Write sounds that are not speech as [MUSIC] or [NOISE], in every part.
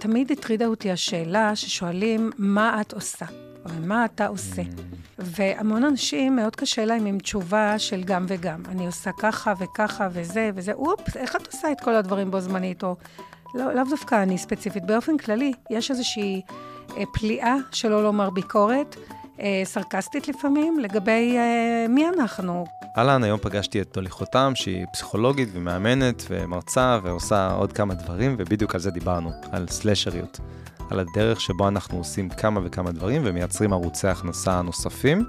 תמיד הטרידה אותי השאלה ששואלים, מה את עושה? או מה אתה עושה? והמון אנשים, מאוד קשה להם עם תשובה של גם וגם. אני עושה ככה וככה וזה וזה, אופס, איך את עושה את כל הדברים בו זמנית? או לא, לאו דווקא אני ספציפית. באופן כללי, יש איזושהי אה, פליאה, שלא לומר ביקורת, אה, סרקסטית לפעמים, לגבי אה, מי אנחנו. אהלן, היום פגשתי את דולי חותם, שהיא פסיכולוגית ומאמנת ומרצה ועושה עוד כמה דברים, ובדיוק על זה דיברנו, על סלשריות. על הדרך שבו אנחנו עושים כמה וכמה דברים ומייצרים ערוצי הכנסה נוספים.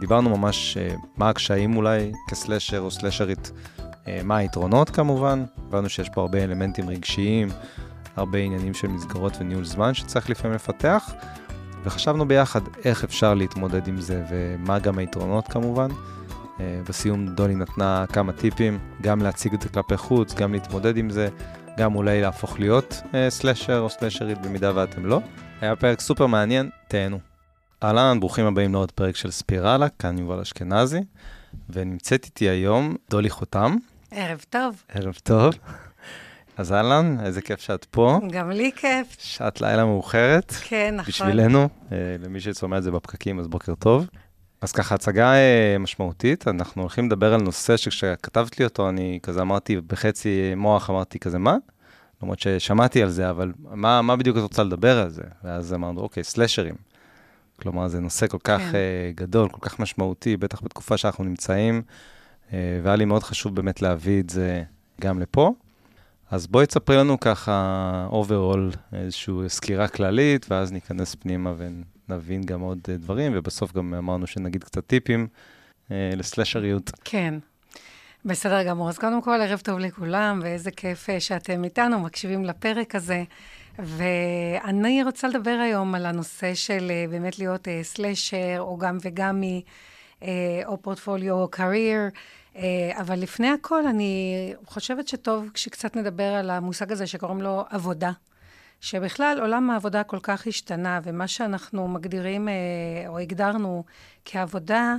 דיברנו ממש uh, מה הקשיים אולי כסלשר או סלשרית, uh, מה היתרונות כמובן, הבנו שיש פה הרבה אלמנטים רגשיים, הרבה עניינים של מסגרות וניהול זמן שצריך לפעמים לפתח, וחשבנו ביחד איך אפשר להתמודד עם זה ומה גם היתרונות כמובן. Uh, בסיום דולי נתנה כמה טיפים, גם להציג את זה כלפי חוץ, גם להתמודד עם זה, גם אולי להפוך להיות אה, סלשר או סלשרית במידה ואתם לא. היה פרק סופר מעניין, תהנו. אהלן, ברוכים הבאים לעוד פרק של ספירלה, כאן יובל אשכנזי, ונמצאת איתי היום דולי חותם. ערב טוב. ערב טוב. אז אהלן, איזה כיף שאת פה. גם לי כיף. שעת לילה מאוחרת. כן, נכון. בשבילנו, אה, למי ששומע את זה בפקקים, אז בוקר טוב. אז ככה, הצגה אה, משמעותית, אנחנו הולכים לדבר על נושא שכשכתבת לי אותו, אני כזה אמרתי, בחצי מוח אמרתי כזה, מה? למרות ששמעתי על זה, אבל מה, מה בדיוק את רוצה לדבר על זה? ואז אמרנו, אוקיי, סלשרים. כלומר, זה נושא כל כך כן. אה, גדול, כל כך משמעותי, בטח בתקופה שאנחנו נמצאים, אה, והיה לי מאוד חשוב באמת להביא את זה גם לפה. אז בואי תספרי לנו ככה, overall, איזושהי סקירה כללית, ואז ניכנס פנימה ונבין גם עוד אה, דברים, ובסוף גם אמרנו שנגיד קצת טיפים אה, לסלשריות. כן. בסדר גמור. אז קודם כל, ערב טוב לכולם, ואיזה כיף אה, שאתם איתנו, מקשיבים לפרק הזה. ואני רוצה לדבר היום על הנושא של אה, באמת להיות סלשר, או גם וגם מ... או פורטפוליו או קרייר. אבל לפני הכל, אני חושבת שטוב כשקצת נדבר על המושג הזה שקוראים לו עבודה. שבכלל עולם העבודה כל כך השתנה, ומה שאנחנו מגדירים uh, או הגדרנו כעבודה,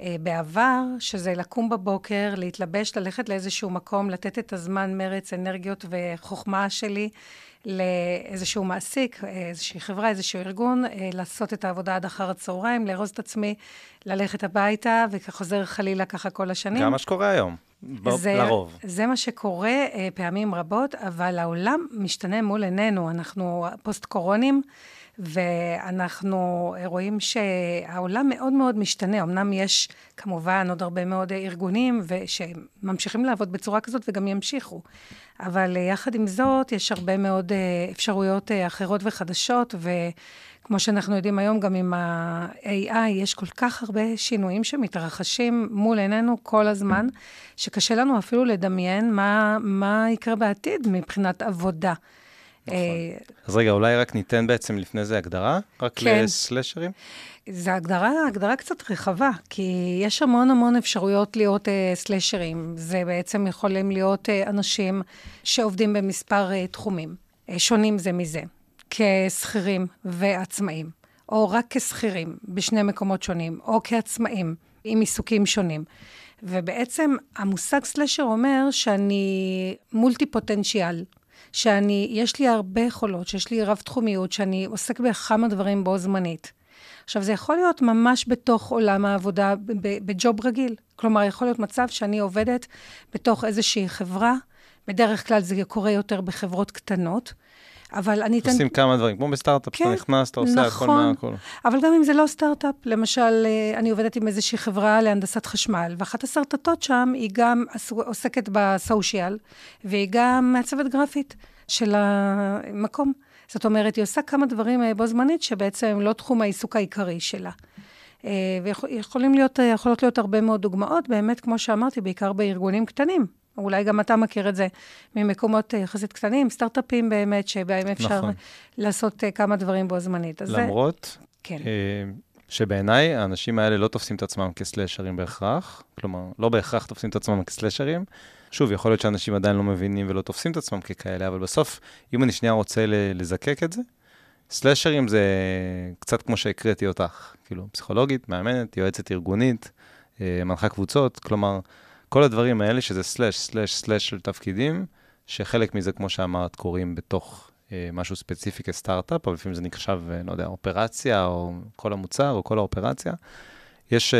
אה, בעבר, שזה לקום בבוקר, להתלבש, ללכת לאיזשהו מקום, לתת את הזמן, מרץ, אנרגיות וחוכמה שלי לאיזשהו מעסיק, איזושהי חברה, איזשהו ארגון, אה, לעשות את העבודה עד אחר הצהריים, לארוז את עצמי, ללכת הביתה, וכחוזר חלילה ככה כל השנים. גם מה שקורה היום. זה, לרוב. זה מה שקורה אה, פעמים רבות, אבל העולם משתנה מול עינינו. אנחנו פוסט-קורונים, ואנחנו רואים שהעולם מאוד מאוד משתנה. אמנם יש כמובן עוד הרבה מאוד ארגונים שממשיכים לעבוד בצורה כזאת וגם ימשיכו, אבל יחד עם זאת, יש הרבה מאוד אה, אפשרויות אה, אחרות וחדשות, וכמו שאנחנו יודעים היום, גם עם ה-AI, יש כל כך הרבה שינויים שמתרחשים מול עינינו כל הזמן, שקשה לנו אפילו לדמיין מה, מה יקרה בעתיד מבחינת עבודה. נכון. אה, אז רגע, אולי רק ניתן בעצם לפני זה הגדרה, רק כן. לסלשרים? זו הגדרה, הגדרה קצת רחבה, כי יש המון המון אפשרויות להיות uh, סלשרים. זה בעצם יכולים להיות uh, אנשים שעובדים במספר uh, תחומים, uh, שונים זה מזה, כשכירים ועצמאים, או רק כשכירים בשני מקומות שונים, או כעצמאים עם עיסוקים שונים. ובעצם המושג סלשר אומר שאני מולטי פוטנציאל. שאני, יש לי הרבה יכולות, שיש לי רב-תחומיות, שאני עוסק בכמה דברים בו זמנית. עכשיו, זה יכול להיות ממש בתוך עולם העבודה, בג'וב רגיל. כלומר, יכול להיות מצב שאני עובדת בתוך איזושהי חברה, בדרך כלל זה קורה יותר בחברות קטנות, אבל אני אתן... עושים כמה דברים, כמו בסטארט-אפ, כן, אתה נכנס, אתה עושה נכון, הכל מהכל. אבל גם אם זה לא סטארט-אפ, למשל, אה, אני עובדת עם איזושהי חברה להנדסת חשמל, ואחת השרטטות שם היא גם עוסקת בסושיאל, והיא גם מעצבת גרפית של המקום. זאת אומרת, היא עושה כמה דברים אה, בו זמנית, שבעצם הם לא תחום העיסוק העיקרי שלה. אה, ויכולים להיות, להיות הרבה מאוד דוגמאות, באמת, כמו שאמרתי, בעיקר בארגונים קטנים. אולי גם אתה מכיר את זה ממקומות אה, יחסית קטנים, סטארט-אפים באמת, שבהם אפשר נכון. לעשות אה, כמה דברים בו זמנית. למרות. כן. אה, שבעיניי האנשים האלה לא תופסים את עצמם כסלשרים בהכרח, כלומר, לא בהכרח תופסים את עצמם כסלשרים. שוב, יכול להיות שאנשים עדיין לא מבינים ולא תופסים את עצמם ככאלה, אבל בסוף, אם אני שנייה רוצה לזקק את זה, סלשרים זה קצת כמו שהקראתי אותך, כאילו, פסיכולוגית, מאמנת, יועצת ארגונית, מנחה קבוצות, כלומר, כל הדברים האלה, שזה סלאש, סלאש, סלאש של תפקידים, שחלק מזה, כמו שאמרת, קורים בתוך משהו ספציפי כסטארט-אפ, אבל לפעמים זה נחשב, לא יודע, אופרציה, או כל המוצר, או כל האופרציה. יש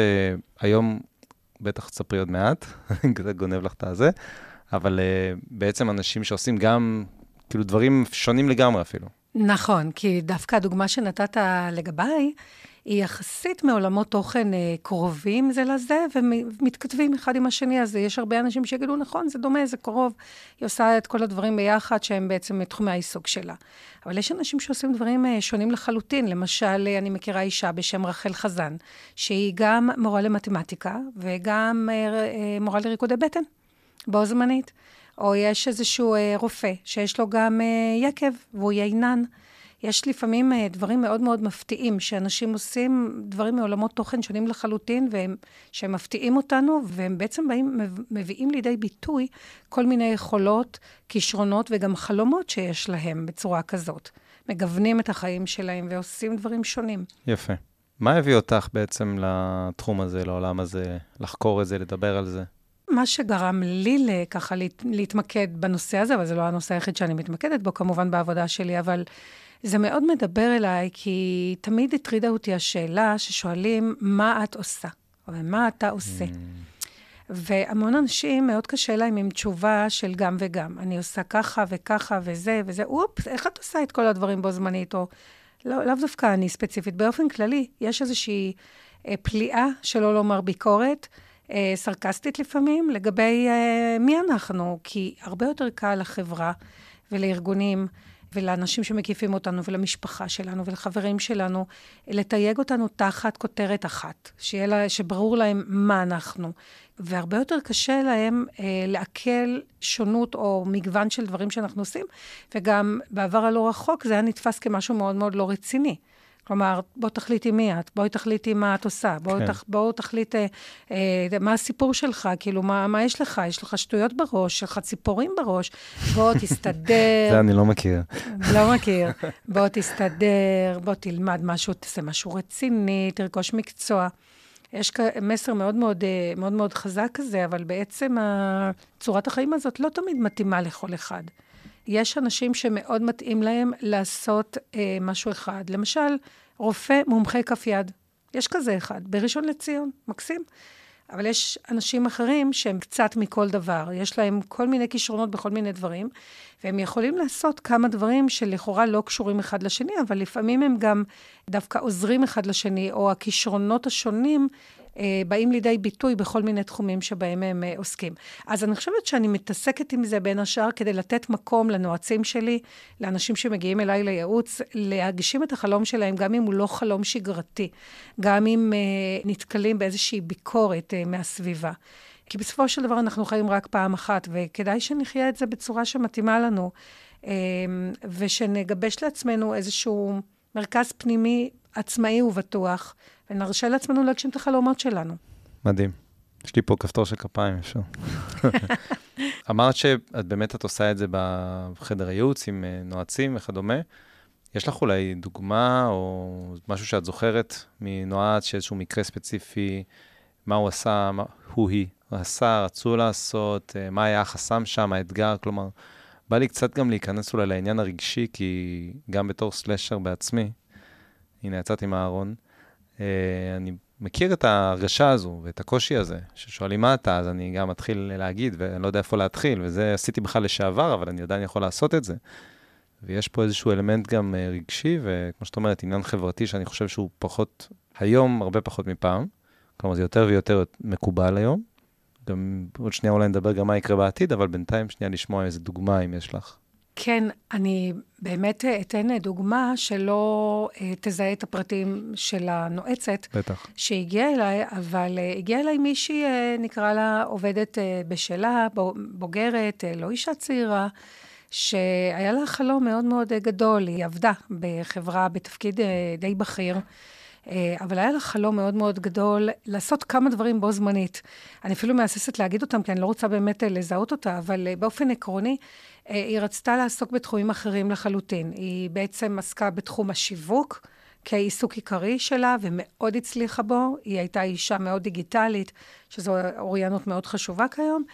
היום, בטח תספרי עוד מעט, [LAUGHS] קצת גונב לך את הזה, אבל בעצם אנשים שעושים גם, כאילו, דברים שונים לגמרי אפילו. נכון, כי דווקא הדוגמה שנתת לגביי, היא יחסית מעולמות תוכן אה, קרובים זה לזה, ומתכתבים אחד עם השני, אז יש הרבה אנשים שיגידו, נכון, זה דומה, זה קרוב. היא עושה את כל הדברים ביחד, שהם בעצם מתחומי העיסוק שלה. אבל יש אנשים שעושים דברים אה, שונים לחלוטין. למשל, אה, אני מכירה אישה בשם רחל חזן, שהיא גם מורה למתמטיקה, וגם מורה לריקודי בטן, בו זמנית. או יש איזשהו רופא שיש לו גם יקב, והוא יינן. יש לפעמים אה, דברים מאוד מאוד מפתיעים, שאנשים עושים דברים מעולמות תוכן שונים לחלוטין, והם, שהם מפתיעים אותנו, והם בעצם באים, מביאים לידי ביטוי כל מיני יכולות, כישרונות וגם חלומות שיש להם בצורה כזאת. מגוונים את החיים שלהם ועושים דברים שונים. יפה. מה הביא אותך בעצם לתחום הזה, לעולם הזה, לחקור את זה, לדבר על זה? מה שגרם לי ככה להתמקד בנושא הזה, אבל זה לא הנושא היחיד שאני מתמקדת בו, כמובן בעבודה שלי, אבל זה מאוד מדבר אליי, כי תמיד הטרידה אותי השאלה ששואלים, מה את עושה? או מה אתה עושה? Mm. והמון אנשים, מאוד קשה להם עם תשובה של גם וגם. אני עושה ככה וככה וזה וזה, אופס, איך את עושה את כל הדברים בו זמנית? או לא, לאו דווקא אני ספציפית. באופן כללי, יש איזושהי אה, פליאה, שלא לומר ביקורת, אה, סרקסטית לפעמים, לגבי אה, מי אנחנו. כי הרבה יותר קל לחברה ולארגונים ולאנשים שמקיפים אותנו, ולמשפחה שלנו, ולחברים שלנו, לתייג אותנו תחת כותרת אחת, שיהיה לה, שברור להם מה אנחנו. והרבה יותר קשה להם אה, לעכל שונות או מגוון של דברים שאנחנו עושים, וגם בעבר הלא רחוק זה היה נתפס כמשהו מאוד מאוד לא רציני. כלומר, בוא תחליטי מי את, בואי תחליטי מה את עושה, בואו כן. תח, בוא תחליט אה, אה, מה הסיפור שלך, כאילו, מה, מה יש לך? יש לך שטויות בראש, יש לך ציפורים בראש, בוא [LAUGHS] תסתדר. זה אני לא מכיר. לא מכיר. בוא תסתדר, בוא תלמד משהו, תעשה משהו רציני, תרכוש מקצוע. יש מסר מאוד מאוד, אה, מאוד מאוד חזק כזה, אבל בעצם צורת החיים הזאת לא תמיד מתאימה לכל אחד. יש אנשים שמאוד מתאים להם לעשות אה, משהו אחד. למשל, רופא מומחה כף יד. יש כזה אחד, בראשון לציון, מקסים. אבל יש אנשים אחרים שהם קצת מכל דבר. יש להם כל מיני כישרונות בכל מיני דברים, והם יכולים לעשות כמה דברים שלכאורה לא קשורים אחד לשני, אבל לפעמים הם גם דווקא עוזרים אחד לשני, או הכישרונות השונים באים לידי ביטוי בכל מיני תחומים שבהם הם אה, עוסקים. אז אני חושבת שאני מתעסקת עם זה בין השאר כדי לתת מקום לנועצים שלי, לאנשים שמגיעים אליי לייעוץ, להגשים את החלום שלהם, גם אם הוא לא חלום שגרתי, גם אם uh, נתקלים באיזושהי ביקורת מהסביבה. כי בסופו של דבר אנחנו חיים רק פעם אחת, וכדאי שנחיה את זה בצורה שמתאימה לנו, ושנגבש לעצמנו איזשהו מרכז פנימי עצמאי ובטוח, ונרשה לעצמנו להגשים את החלומות שלנו. מדהים. יש לי פה כפתור של כפיים, אפשר. [LAUGHS] אמרת שאת באמת, את עושה את זה בחדר הייעוץ עם אה, נועצים וכדומה. יש לך אולי דוגמה או משהו שאת זוכרת מנועץ, שאיזשהו מקרה ספציפי, מה הוא עשה, מה הוא היא עשה, רצו לעשות, אה, מה היה החסם שם, האתגר, כלומר, בא לי קצת גם להיכנס אולי לעניין הרגשי, כי גם בתור סלשר בעצמי, הנה, יצאתי מהארון, אני מכיר את ההרגשה הזו ואת הקושי הזה, ששואלים מה אתה, אז אני גם מתחיל להגיד, ואני לא יודע איפה להתחיל, וזה עשיתי בכלל לשעבר, אבל אני עדיין יכול לעשות את זה. ויש פה איזשהו אלמנט גם אה, רגשי, וכמו שאת אומרת, עניין חברתי שאני חושב שהוא פחות, היום הרבה פחות מפעם. כלומר, זה יותר ויותר מקובל היום. גם עוד שנייה אולי נדבר גם מה יקרה בעתיד, אבל בינתיים שנייה לשמוע איזה דוגמה אם יש לך. כן, אני באמת אתן דוגמה שלא אה, תזהה את הפרטים של הנועצת. בטח. שהגיעה אליי, אבל אה, הגיעה אליי מישהי, אה, נקרא לה עובדת בשלה, בוגרת, לא אישה צעירה, שהיה לה חלום מאוד מאוד גדול. היא עבדה בחברה בתפקיד די בכיר. אבל היה לה חלום מאוד מאוד גדול לעשות כמה דברים בו זמנית. אני אפילו מהססת להגיד אותם, כי אני לא רוצה באמת לזהות אותה, אבל באופן עקרוני, היא רצתה לעסוק בתחומים אחרים לחלוטין. היא בעצם עסקה בתחום השיווק כעיסוק עיקרי שלה, ומאוד הצליחה בו. היא הייתה אישה מאוד דיגיטלית, שזו אוריינות מאוד חשובה כיום.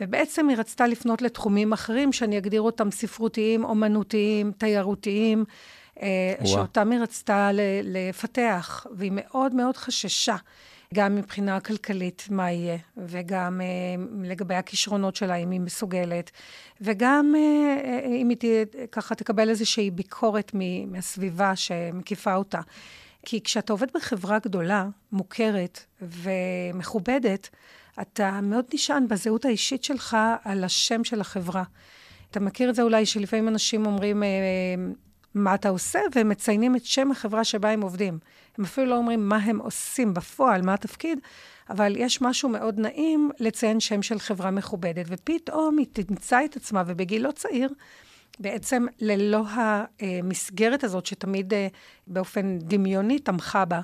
ובעצם היא רצתה לפנות לתחומים אחרים, שאני אגדיר אותם ספרותיים, אומנותיים, תיירותיים, אה, שאותם היא רצתה לפתח, והיא מאוד מאוד חששה. גם מבחינה כלכלית, מה יהיה, וגם אה, לגבי הכישרונות שלה, אם היא מסוגלת, וגם אה, אם היא תהיה, ככה תקבל איזושהי ביקורת מהסביבה שמקיפה אותה. כי כשאתה עובד בחברה גדולה, מוכרת ומכובדת, אתה מאוד נשען בזהות האישית שלך על השם של החברה. אתה מכיר את זה אולי שלפעמים אנשים אומרים, אה, מה אתה עושה, והם מציינים את שם החברה שבה הם עובדים. הם אפילו לא אומרים מה הם עושים בפועל, מה התפקיד, אבל יש משהו מאוד נעים לציין שם של חברה מכובדת, ופתאום היא תמצא את עצמה, ובגיל לא צעיר, בעצם ללא המסגרת הזאת, שתמיד אה, באופן דמיוני תמכה בה.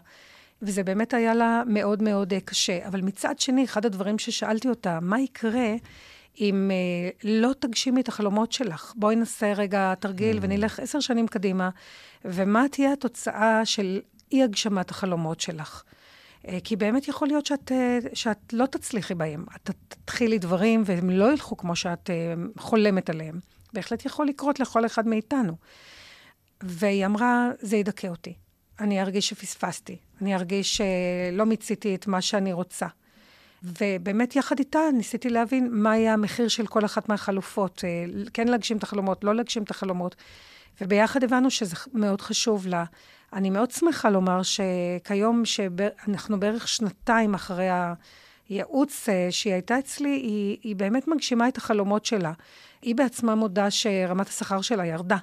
וזה באמת היה לה מאוד מאוד אה, קשה. אבל מצד שני, אחד הדברים ששאלתי אותה, מה יקרה אם אה, לא תגשימי את החלומות שלך? בואי נעשה רגע תרגיל mm. ונלך עשר שנים קדימה, ומה תהיה התוצאה של אי-הגשמת החלומות שלך? אה, כי באמת יכול להיות שאת, אה, שאת לא תצליחי בהם. את תתחילי דברים והם לא ילכו כמו שאת חולמת עליהם. בהחלט יכול לקרות לכל אחד מאיתנו. והיא אמרה, זה ידכא אותי. אני ארגיש שפספסתי. אני ארגיש שלא מיציתי את מה שאני רוצה. ובאמת יחד איתה ניסיתי להבין מה יהיה המחיר של כל אחת מהחלופות. כן להגשים את החלומות, לא להגשים את החלומות. וביחד הבנו שזה מאוד חשוב לה. אני מאוד שמחה לומר שכיום, שאנחנו בערך שנתיים אחרי הייעוץ אה, שהיא הייתה אצלי, היא, היא באמת מגשימה את החלומות שלה. היא בעצמה מודה שרמת השכר שלה ירדה.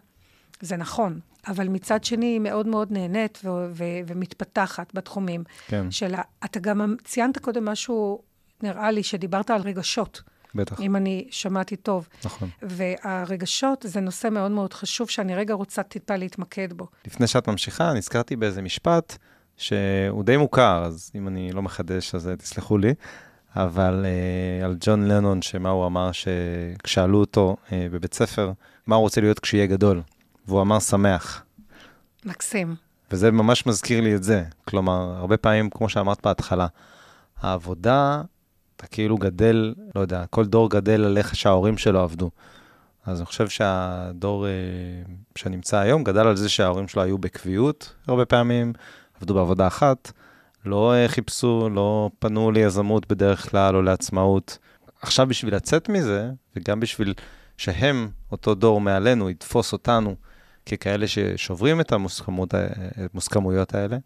זה נכון, אבל מצד שני היא מאוד מאוד נהנית ו- ו- ומתפתחת בתחומים כן. שלה. אתה גם ציינת קודם משהו, נראה לי, שדיברת על רגשות. בטח. אם אני שמעתי טוב. נכון. והרגשות זה נושא מאוד מאוד חשוב, שאני רגע רוצה טיפה להתמקד בו. לפני שאת ממשיכה, נזכרתי באיזה משפט שהוא די מוכר, אז אם אני לא מחדש, אז תסלחו לי. אבל uh, על ג'ון לנון, שמה הוא אמר, שכשאלו אותו uh, בבית ספר, מה הוא רוצה להיות כשיהיה גדול, והוא אמר שמח. מקסים. וזה ממש מזכיר לי את זה. כלומר, הרבה פעמים, כמו שאמרת בהתחלה, העבודה אתה כאילו גדל, לא יודע, כל דור גדל על איך שההורים שלו עבדו. אז אני חושב שהדור אה, שנמצא היום גדל על זה שההורים שלו היו בקביעות הרבה פעמים, עבדו בעבודה אחת, לא אה, חיפשו, לא פנו ליזמות בדרך כלל או לעצמאות. עכשיו בשביל לצאת מזה, וגם בשביל שהם, אותו דור מעלינו, יתפוס אותנו ככאלה ששוברים את המוסכמויות האלה,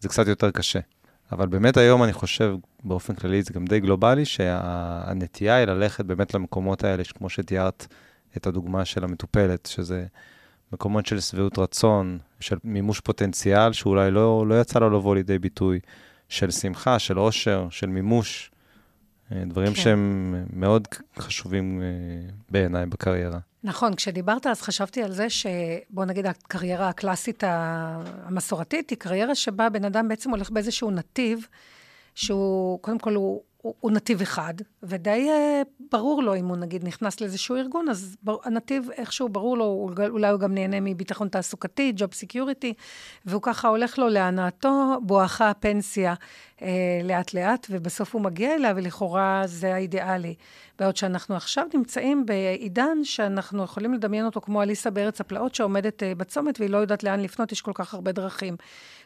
זה קצת יותר קשה. אבל באמת היום אני חושב, באופן כללי, זה גם די גלובלי, שהנטייה היא ללכת באמת למקומות האלה, כמו שתיארת את הדוגמה של המטופלת, שזה מקומות של שביעות רצון, של מימוש פוטנציאל, שאולי לא, לא יצא לו לבוא לידי ביטוי, של שמחה, של עושר, של מימוש, דברים כן. שהם מאוד חשובים אה, בעיניי בקריירה. נכון, כשדיברת אז חשבתי על זה שבוא נגיד הקריירה הקלאסית המסורתית היא קריירה שבה בן אדם בעצם הולך באיזשהו נתיב, שהוא, קודם כל הוא, הוא, הוא נתיב אחד, ודי אה, ברור לו אם הוא נגיד נכנס לאיזשהו ארגון, אז בר, הנתיב איכשהו ברור לו, אולי הוא גם נהנה מביטחון תעסוקתי, job security, והוא ככה הולך לו להנאתו בואכה הפנסיה לאט-לאט, ובסוף הוא מגיע אליה, ולכאורה זה האידיאלי. בעוד שאנחנו עכשיו נמצאים בעידן שאנחנו יכולים לדמיין אותו כמו אליס בארץ הפלאות, שעומדת אה, בצומת והיא לא יודעת לאן לפנות, יש כל כך הרבה דרכים.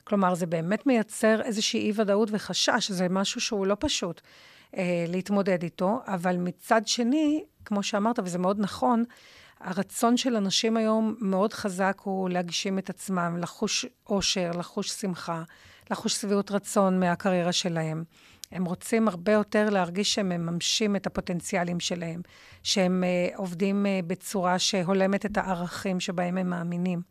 כלומר, זה באמת מייצר איזושהי אי-ודאות וחשש, זה משהו שהוא לא פשוט אה, להתמודד איתו, אבל מצד שני, כמו שאמרת, וזה מאוד נכון, הרצון של אנשים היום מאוד חזק הוא להגשים את עצמם, לחוש אושר, לחוש שמחה, לחוש שביעות רצון מהקריירה שלהם. הם רוצים הרבה יותר להרגיש שהם מממשים את הפוטנציאלים שלהם, שהם uh, עובדים uh, בצורה שהולמת את הערכים שבהם הם מאמינים.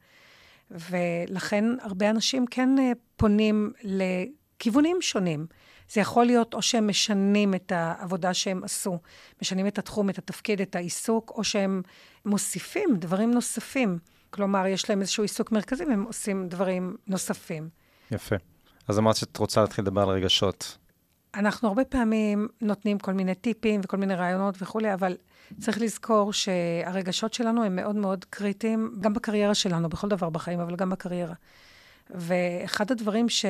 ולכן הרבה אנשים כן uh, פונים לכיוונים שונים. זה יכול להיות או שהם משנים את העבודה שהם עשו, משנים את התחום, את התפקיד, את העיסוק, או שהם מוסיפים דברים נוספים. כלומר, יש להם איזשהו עיסוק מרכזי והם עושים דברים נוספים. יפה. אז אמרת שאת רוצה להתחיל לדבר על רגשות. אנחנו הרבה פעמים נותנים כל מיני טיפים וכל מיני רעיונות וכולי, אבל צריך לזכור שהרגשות שלנו הם מאוד מאוד קריטיים, גם בקריירה שלנו, בכל דבר בחיים, אבל גם בקריירה. ואחד הדברים ש...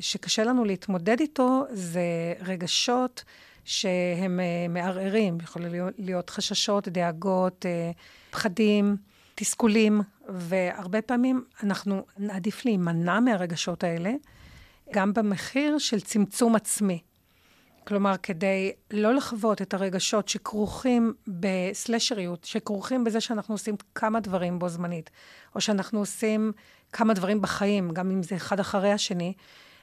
שקשה לנו להתמודד איתו זה רגשות שהם uh, מערערים, יכולים להיות, חששות, דאגות, uh, פחדים, תסכולים, והרבה פעמים אנחנו נעדיף להימנע מהרגשות האלה, גם במחיר של צמצום עצמי. כלומר, כדי לא לחוות את הרגשות שכרוכים בסלשריות, שכרוכים בזה שאנחנו עושים כמה דברים בו זמנית, או שאנחנו עושים כמה דברים בחיים, גם אם זה אחד אחרי השני,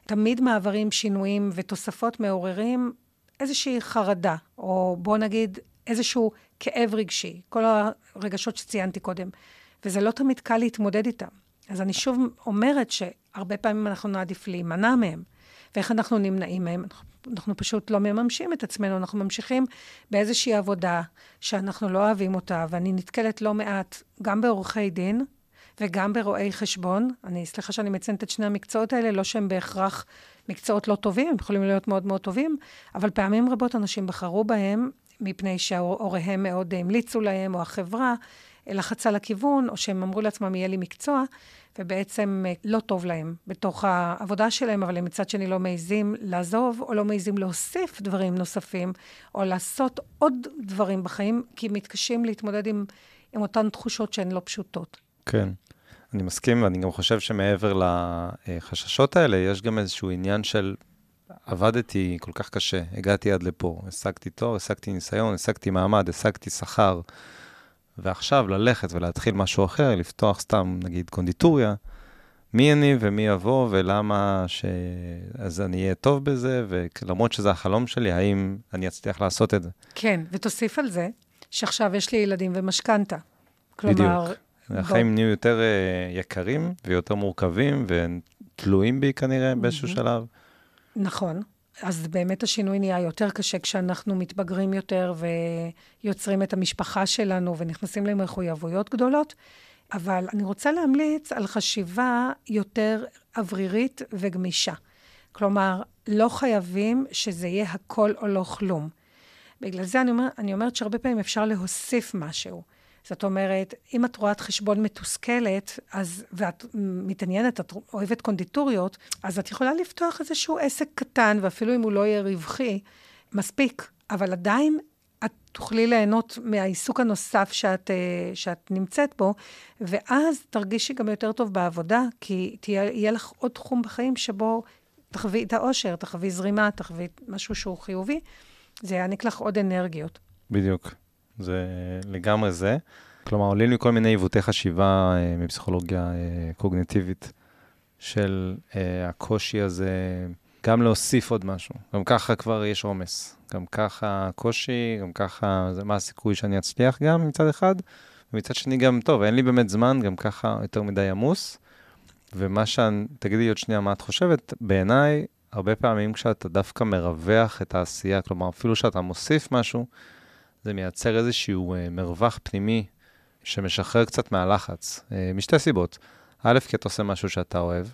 תמיד מעברים, שינויים ותוספות מעוררים איזושהי חרדה, או בוא נגיד איזשהו כאב רגשי, כל הרגשות שציינתי קודם, וזה לא תמיד קל להתמודד איתם. אז אני שוב אומרת שהרבה פעמים אנחנו נעדיף להימנע מהם. ואיך אנחנו נמנעים מהם? אנחנו פשוט לא מממשים את עצמנו, אנחנו ממשיכים באיזושהי עבודה שאנחנו לא אוהבים אותה, ואני נתקלת לא מעט גם בעורכי דין וגם ברואי חשבון. אני, סליחה שאני מציינת את שני המקצועות האלה, לא שהם בהכרח מקצועות לא טובים, הם יכולים להיות מאוד מאוד טובים, אבל פעמים רבות אנשים בחרו בהם מפני שהוריהם מאוד המליצו להם, או החברה לחצה לכיוון, או שהם אמרו לעצמם, יהיה לי מקצוע. ובעצם אה, לא טוב להם בתוך העבודה שלהם, אבל הם מצד שני לא מעיזים לעזוב, או לא מעיזים להוסיף דברים נוספים, או לעשות עוד דברים בחיים, כי מתקשים להתמודד עם, עם אותן תחושות שהן לא פשוטות. כן. אני מסכים, ואני גם חושב שמעבר לחששות האלה, יש גם איזשהו עניין של עבדתי כל כך קשה, הגעתי עד לפה, השגתי תואר, השגתי ניסיון, השגתי מעמד, השגתי שכר. ועכשיו ללכת ולהתחיל משהו אחר, לפתוח סתם, נגיד, קונדיטוריה, מי אני ומי יבוא ולמה ש... אז אני אהיה טוב בזה, ולמרות שזה החלום שלי, האם אני אצליח לעשות את זה? כן, ותוסיף על זה שעכשיו יש לי ילדים ומשכנתה. כלומר... בדיוק. החיים בוא... נהיו יותר uh, יקרים ויותר מורכבים, ותלויים בי כנראה באיזשהו שלב. נכון. אז באמת השינוי נהיה יותר קשה כשאנחנו מתבגרים יותר ויוצרים את המשפחה שלנו ונכנסים למחויבויות גדולות. אבל אני רוצה להמליץ על חשיבה יותר אוורירית וגמישה. כלומר, לא חייבים שזה יהיה הכל או לא כלום. בגלל זה אני, אומר, אני אומרת שהרבה פעמים אפשר להוסיף משהו. זאת אומרת, אם את רואת חשבון מתוסכלת, אז, ואת מתעניינת, את אוהבת קונדיטוריות, אז את יכולה לפתוח איזשהו עסק קטן, ואפילו אם הוא לא יהיה רווחי, מספיק. אבל עדיין את תוכלי ליהנות מהעיסוק הנוסף שאת, אה, שאת נמצאת בו, ואז תרגישי גם יותר טוב בעבודה, כי תהיה, יהיה לך עוד תחום בחיים שבו תחווי את האושר, תחווי זרימה, תחווי משהו שהוא חיובי, זה יעניק לך עוד אנרגיות. בדיוק. זה לגמרי זה. כלומר, עולים לי כל מיני עיוותי חשיבה אה, מפסיכולוגיה אה, קוגניטיבית של אה, הקושי הזה, גם להוסיף עוד משהו. גם ככה כבר יש עומס. גם ככה קושי, גם ככה, זה מה הסיכוי שאני אצליח גם מצד אחד, ומצד שני גם, טוב, אין לי באמת זמן, גם ככה יותר מדי עמוס. ומה שאני, תגידי עוד שנייה מה את חושבת, בעיניי, הרבה פעמים כשאתה דווקא מרווח את העשייה, כלומר, אפילו שאתה מוסיף משהו, זה מייצר איזשהו uh, מרווח פנימי שמשחרר קצת מהלחץ, uh, משתי סיבות. א', כי אתה עושה משהו שאתה אוהב,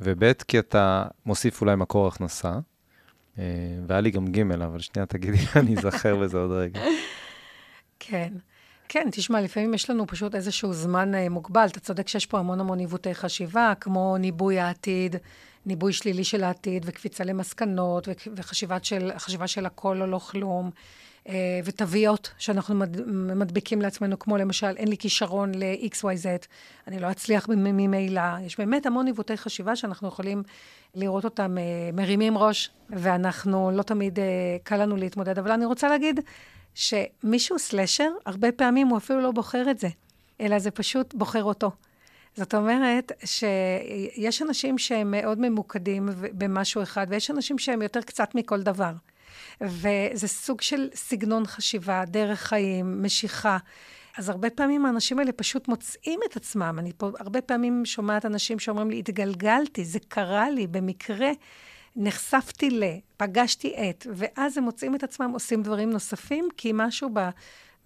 וב', כי אתה מוסיף אולי מקור הכנסה. Uh, והיה לי גם ג', אבל שנייה תגידי, אני אזכר בזה עוד רגע. כן. כן, תשמע, לפעמים יש לנו פשוט איזשהו זמן מוגבל. אתה צודק שיש פה המון המון עיוותי חשיבה, כמו ניבוי העתיד, ניבוי שלילי של העתיד, וקפיצה למסקנות, וחשיבה של, של הכל או לא כלום. אה, ותוויות שאנחנו מדביקים לעצמנו, כמו למשל, אין לי כישרון ל-XYZ, אני לא אצליח ממילא. יש באמת המון עיוותי חשיבה שאנחנו יכולים לראות אותם אה, מרימים ראש, ואנחנו לא תמיד אה, קל לנו להתמודד. אבל אני רוצה להגיד שמישהו סלשר, הרבה פעמים הוא אפילו לא בוחר את זה, אלא זה פשוט בוחר אותו. זאת אומרת שיש אנשים שהם מאוד ממוקדים במשהו אחד, ויש אנשים שהם יותר קצת מכל דבר. וזה סוג של סגנון חשיבה, דרך חיים, משיכה. אז הרבה פעמים האנשים האלה פשוט מוצאים את עצמם. אני פה הרבה פעמים שומעת אנשים שאומרים לי, התגלגלתי, זה קרה לי, במקרה נחשפתי ל, פגשתי את, ואז הם מוצאים את עצמם עושים דברים נוספים, כי משהו ב...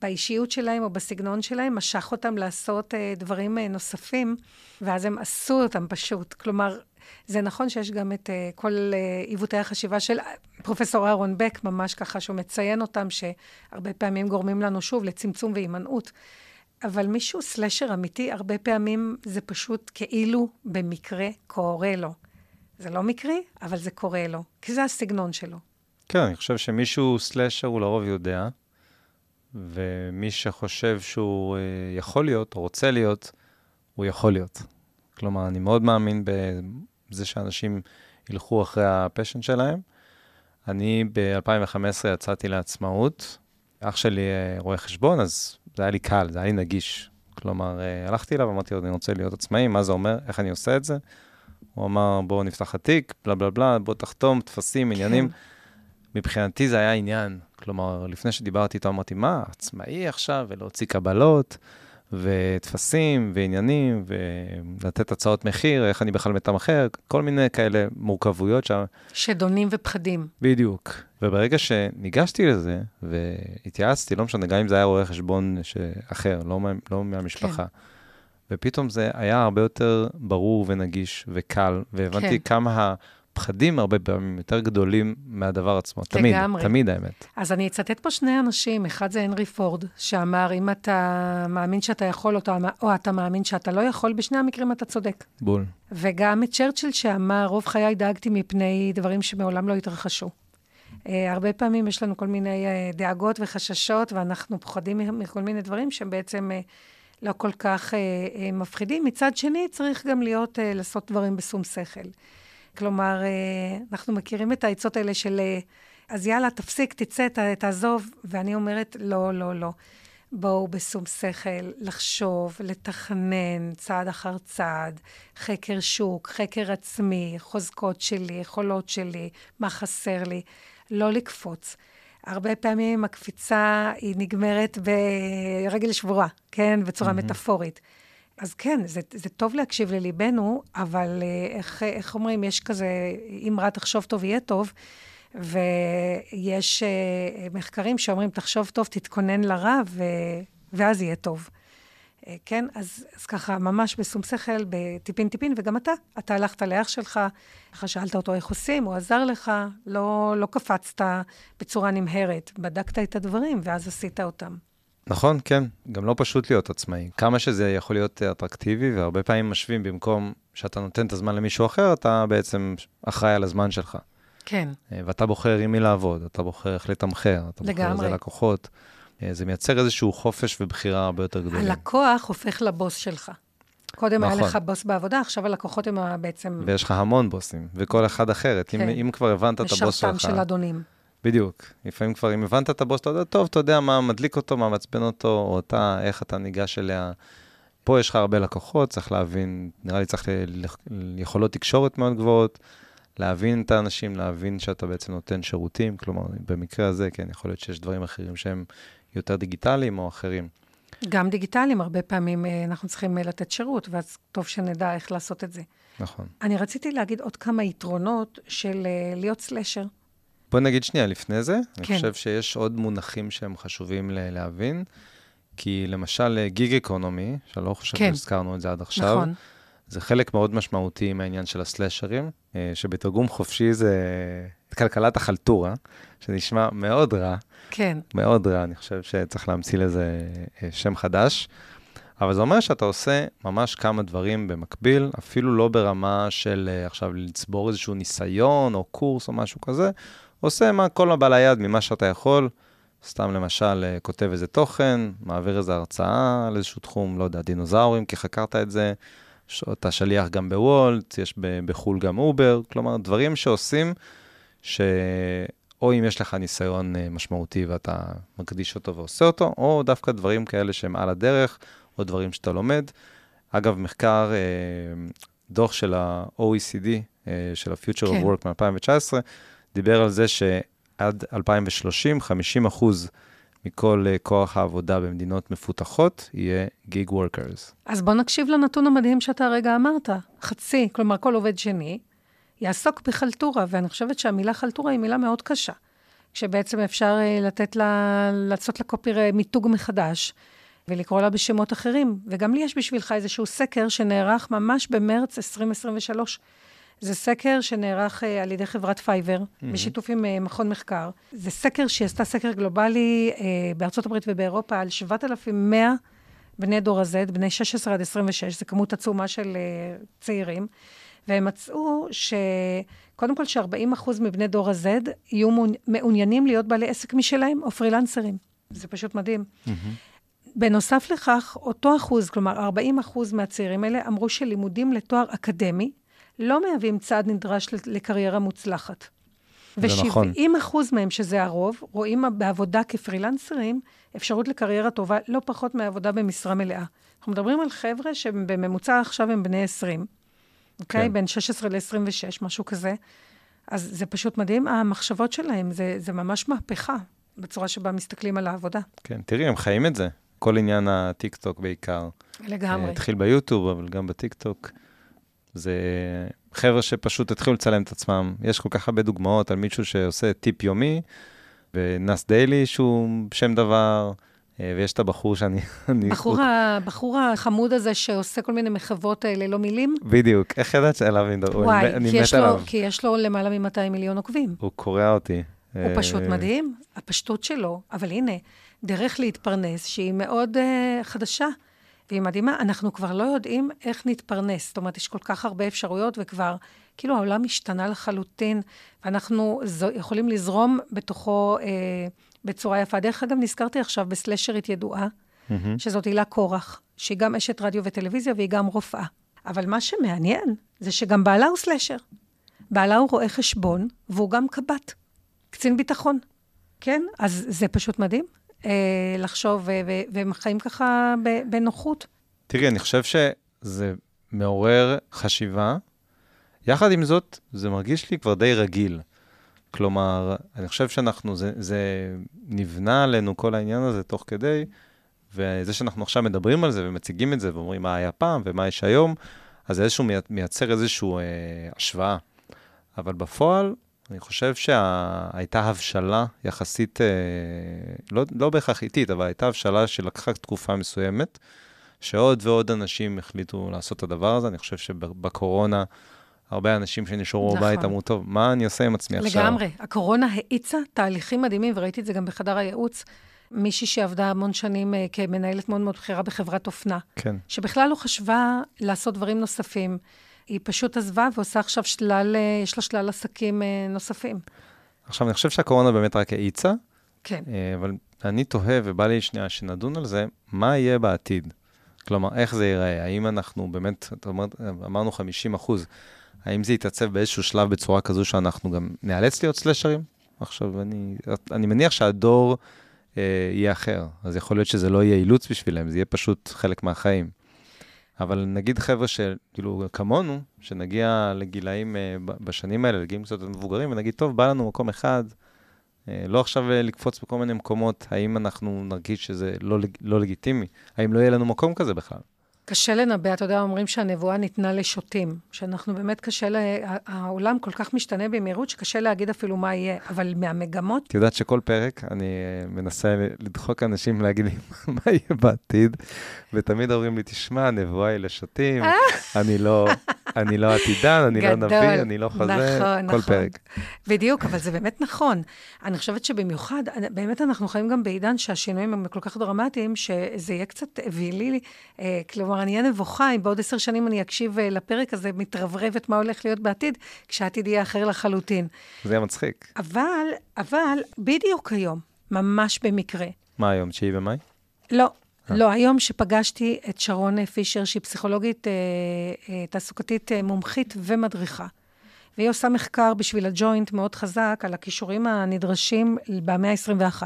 באישיות שלהם או בסגנון שלהם משך אותם לעשות אה, דברים אה, נוספים, ואז הם עשו אותם פשוט. כלומר, זה נכון שיש גם את uh, כל uh, עיוותי החשיבה של פרופסור אהרון בק, ממש ככה, שהוא מציין אותם, שהרבה פעמים גורמים לנו שוב לצמצום והימנעות. אבל מישהו סלשר אמיתי, הרבה פעמים זה פשוט כאילו במקרה קורה לו. זה לא מקרי, אבל זה קורה לו, כי זה הסגנון שלו. כן, אני חושב שמישהו סלאשר הוא לרוב יודע, ומי שחושב שהוא אה, יכול להיות או רוצה להיות, הוא יכול להיות. כלומר, אני מאוד מאמין בזה שאנשים ילכו אחרי הפשן שלהם. אני ב-2015 יצאתי לעצמאות. אח שלי אה, רואה חשבון, אז זה היה לי קל, זה היה לי נגיש. כלומר, אה, הלכתי אליו, אמרתי לו, אני רוצה להיות עצמאי, מה זה אומר, איך אני עושה את זה? הוא אמר, בואו נפתח התיק, בלה בלה בלה, בוא תחתום, טפסים, עניינים. כן. מבחינתי זה היה עניין. כלומר, לפני שדיברתי איתו, אמרתי, מה, עצמאי עכשיו, ולהוציא קבלות, וטפסים, ועניינים, ולתת הצעות מחיר, איך אני בכלל מתמחר, כל מיני כאלה מורכבויות. ש... שדונים ופחדים. בדיוק. וברגע שניגשתי לזה, והתייעצתי, לא משנה, גם אם זה היה רואה חשבון אחר, לא, לא מהמשפחה, כן. ופתאום זה היה הרבה יותר ברור ונגיש וקל, והבנתי כן. כמה הפחדים הרבה פעמים יותר גדולים מהדבר עצמו. תמיד, לגמרי. תמיד האמת. אז אני אצטט פה שני אנשים, אחד זה הנרי פורד, שאמר, אם אתה מאמין שאתה יכול אותו, או אתה מאמין שאתה לא יכול, בשני המקרים אתה צודק. בול. וגם את צ'רצ'יל שאמר, רוב חיי דאגתי מפני דברים שמעולם לא התרחשו. Uh, הרבה פעמים יש לנו כל מיני uh, דאגות וחששות, ואנחנו פוחדים מכל מיני דברים שהם בעצם uh, לא כל כך uh, uh, מפחידים. מצד שני, צריך גם להיות, uh, לעשות דברים בשום שכל. כלומר, uh, אנחנו מכירים את העצות האלה של, uh, אז יאללה, תפסיק, תצא, ת, תעזוב, ואני אומרת, לא, לא, לא. בואו בשום שכל, לחשוב, לתכנן צעד אחר צעד, חקר שוק, חקר עצמי, חוזקות שלי, יכולות שלי, מה חסר לי. לא לקפוץ. הרבה פעמים הקפיצה היא נגמרת ברגל שבורה, כן? בצורה mm-hmm. מטאפורית. אז כן, זה, זה טוב להקשיב לליבנו, אבל אה, איך, איך אומרים, יש כזה, אם רע תחשוב טוב, יהיה טוב, ויש uh, מחקרים שאומרים, תחשוב טוב, תתכונן לרע, ו, ואז יהיה טוב. אה, כן? אז, אז ככה, ממש בשום שכל, בטיפין-טיפין, וגם אתה, אתה הלכת לאח שלך, ככה שאלת אותו איך עושים, הוא עזר לך, לא, לא קפצת בצורה נמהרת, בדקת את הדברים, ואז עשית אותם. נכון, כן. גם לא פשוט להיות עצמאי. כמה שזה יכול להיות אטרקטיבי, והרבה פעמים משווים, במקום שאתה נותן את הזמן למישהו אחר, אתה בעצם אחראי על הזמן שלך. כן. אה, ואתה בוחר עם מי לעבוד, אתה בוחר איך לתמחר, אתה לגמרי. בוחר איזה לקוחות. אה, זה מייצר איזשהו חופש ובחירה הרבה יותר גדולים. הלקוח הופך לבוס שלך. קודם נכון. היה לך בוס בעבודה, עכשיו הלקוחות הם בעצם... ויש לך המון בוסים, וכל אחד אחרת. כן. אם, אם כבר הבנת את הבוס שלך... משרתם של אדונים. בדיוק. לפעמים כבר, אם הבנת את הבוס, אתה יודע, טוב, אתה יודע מה מדליק אותו, מה מעצבן אותו, או אתה, איך אתה ניגש אליה. פה יש לך הרבה לקוחות, צריך להבין, נראה לי צריך יכולות תקשורת מאוד גבוהות, להבין את האנשים, להבין שאתה בעצם נותן שירותים, כלומר, במקרה הזה, כן, יכול להיות שיש דברים אחרים שהם יותר דיגיטליים או אחרים. גם דיגיטליים, הרבה פעמים אה, אנחנו צריכים אה, לתת שירות, ואז טוב שנדע איך לעשות את זה. נכון. אני רציתי להגיד עוד כמה יתרונות של אה, להיות סלשר. בוא נגיד שנייה לפני זה. כן. אני חושב שיש עוד מונחים שהם חשובים להבין, כי למשל גיג אקונומי, שאני לא חושב כן. שהזכרנו את זה עד עכשיו, נכון. זה חלק מאוד משמעותי מהעניין של הסלשרים, שבתרגום חופשי זה כלכלת החלטורה, שנשמע מאוד רע. כן. מאוד רע, אני חושב שצריך להמציא לזה אה, שם חדש. אבל זה אומר שאתה עושה ממש כמה דברים במקביל, אפילו לא ברמה של אה, עכשיו לצבור איזשהו ניסיון או קורס או משהו כזה, עושה מה, כל הבא ליד ממה שאתה יכול. סתם למשל, אה, כותב איזה תוכן, מעביר איזה הרצאה על איזשהו תחום, לא יודע, דינוזאורים, כי חקרת את זה, אתה שליח גם בוולט, יש בחו"ל גם over, כלומר, דברים שעושים, ש... או אם יש לך ניסיון אה, משמעותי ואתה מקדיש אותו ועושה אותו, או דווקא דברים כאלה שהם על הדרך, או דברים שאתה לומד. אגב, מחקר, אה, דוח של ה-OECD, של ה-Future כן. of Work מ-2019, דיבר על זה שעד 2030, 50 אחוז מכל כוח העבודה במדינות מפותחות יהיה gig workers. אז בוא נקשיב לנתון המדהים שאתה הרגע אמרת. חצי, כלומר כל עובד שני, יעסוק בחלטורה, ואני חושבת שהמילה חלטורה היא מילה מאוד קשה, כשבעצם אפשר אה, לתת לה, לעשות לה קופי, מיתוג מחדש, ולקרוא לה בשמות אחרים. וגם לי יש בשבילך איזשהו סקר שנערך ממש במרץ 2023. זה סקר שנערך אה, על ידי חברת Fiverr, mm-hmm. בשיתוף עם אה, מכון מחקר. זה סקר שהיא עשתה סקר גלובלי אה, בארצות הברית ובאירופה על 7,100 בני דור ה-Z, בני 16 עד 26, זו כמות עצומה של צעירים. והם מצאו שקודם כל ש-40% מבני דור ה-Z יהיו מעוניינים להיות בעלי עסק משלהם או פרילנסרים. זה פשוט מדהים. Mm-hmm. בנוסף לכך, אותו אחוז, כלומר 40 אחוז מהצעירים האלה, אמרו שלימודים לתואר אקדמי לא מהווים צעד נדרש לקריירה מוצלחת. זה נכון. ו-70 אחוז מהם, שזה הרוב, רואים בעבודה כפרילנסרים אפשרות לקריירה טובה לא פחות מעבודה במשרה מלאה. אנחנו מדברים על חבר'ה שבממוצע עכשיו הם בני 20, אוקיי? כן. בין 16 ל-26, משהו כזה. אז זה פשוט מדהים, המחשבות שלהם, זה, זה ממש מהפכה בצורה שבה מסתכלים על העבודה. כן, תראי, הם חיים את זה. כל עניין הטיקטוק בעיקר. לגמרי. התחיל ביוטיוב, אבל גם בטיקטוק. זה חבר'ה שפשוט התחילו לצלם את עצמם. יש כל כך הרבה דוגמאות על מישהו שעושה טיפ יומי, ונס דיילי שהוא שם דבר, אה, ויש את הבחור שאני... [LAUGHS] בחור, הבחור החמוד הזה שעושה כל מיני מחוות אה, ללא מילים? בדיוק. איך ידעת שעליו אני מדבר? וואי, אני מת עליו. כי יש לו למעלה מ-200 מיליון עוקבים. הוא קורע אותי. הוא פשוט מדהים, הפשטות שלו. אבל הנה, דרך להתפרנס שהיא מאוד uh, חדשה. והיא מדהימה, אנחנו כבר לא יודעים איך נתפרנס. זאת אומרת, יש כל כך הרבה אפשרויות, וכבר, כאילו, העולם השתנה לחלוטין, ואנחנו זו, יכולים לזרום בתוכו אה, בצורה יפה. דרך אגב, נזכרתי עכשיו בסלשרית ידועה, mm-hmm. שזאת הילה קורח, שהיא גם אשת רדיו וטלוויזיה, והיא גם רופאה. אבל מה שמעניין, זה שגם בעלה הוא סלשר. בעלה הוא רואה חשבון, והוא גם קב"ט, קצין ביטחון. כן? אז זה פשוט מדהים. אה, לחשוב, והם חיים ככה בנוחות. תראי, אני חושב שזה מעורר חשיבה. יחד עם זאת, זה מרגיש לי כבר די רגיל. כלומר, אני חושב שאנחנו, זה, זה נבנה עלינו כל העניין הזה תוך כדי, וזה שאנחנו עכשיו מדברים על זה ומציגים את זה ואומרים מה היה פעם ומה יש היום, אז זה איזשהו מייצר איזושהי אה, השוואה. אבל בפועל, אני חושב שהייתה הבשלה יחסית, אה, לא, לא בהכרח איטית, אבל הייתה הבשלה שלקחה תקופה מסוימת, שעוד ועוד אנשים החליטו לעשות את הדבר הזה. אני חושב שבקורונה, הרבה אנשים שנשארו נכון. בבית אמרו, טוב, מה אני עושה עם עצמי לגמרי. עכשיו? לגמרי. הקורונה האיצה תהליכים מדהימים, וראיתי את זה גם בחדר הייעוץ. מישהי שעבדה המון שנים uh, כמנהלת מאוד מאוד בכירה בחברת אופנה. כן. שבכלל לא חשבה לעשות דברים נוספים. היא פשוט עזבה ועושה עכשיו שלל, אה, יש לה שלל עסקים אה, נוספים. עכשיו, אני חושב שהקורונה באמת רק האיצה. כן. אה, אבל אני תוהה, ובא לי שנייה שנדון על זה, מה יהיה בעתיד? כלומר, איך זה ייראה? האם אנחנו באמת, אתה אומר, אמרנו 50 אחוז, האם זה יתעצב באיזשהו שלב בצורה כזו שאנחנו גם ניאלץ להיות סלשרים? עכשיו, אני, אני מניח שהדור אה, יהיה אחר, אז יכול להיות שזה לא יהיה אילוץ בשבילם, זה יהיה פשוט חלק מהחיים. אבל נגיד חבר'ה שכאילו כמונו, שנגיע לגילאים אה, בשנים האלה, לגילאים קצת מבוגרים, ונגיד, טוב, בא לנו מקום אחד, אה, לא עכשיו אה, לקפוץ בכל מיני מקומות, האם אנחנו נרגיש שזה לא, לא לגיטימי? האם לא יהיה לנו מקום כזה בכלל? קשה לנבא, אתה יודע, אומרים שהנבואה ניתנה לשוטים, שאנחנו באמת קשה, לה... העולם כל כך משתנה במהירות, שקשה להגיד אפילו מה יהיה, אבל מהמגמות... את יודעת שכל פרק אני מנסה לדחוק אנשים להגיד לי [LAUGHS] מה יהיה בעתיד, ותמיד אומרים לי, תשמע, הנבואה היא לשוטים, אני לא... אני לא עתידן, אני לא נביא, אני לא חזה, נכון, כל נכון. פרק. בדיוק, אבל זה באמת נכון. אני חושבת שבמיוחד, באמת אנחנו חיים גם בעידן שהשינויים הם כל כך דרמטיים, שזה יהיה קצת אווילי, אה, כלומר, אני אהיה נבוכה אם בעוד עשר שנים אני אקשיב אה, לפרק הזה, מתרברבת מה הולך להיות בעתיד, כשהעתיד יהיה אחר לחלוטין. זה יהיה מצחיק. אבל, אבל, בדיוק היום, ממש במקרה. מה היום, תשיעי במאי? לא, אה. לא, היום שפגשתי את שרון פישר, שהיא פסיכולוגית אה, אה, תעסוקתית אה, מומחית ומדריכה. והיא עושה מחקר בשביל הג'וינט מאוד חזק על הכישורים הנדרשים במאה ה-21.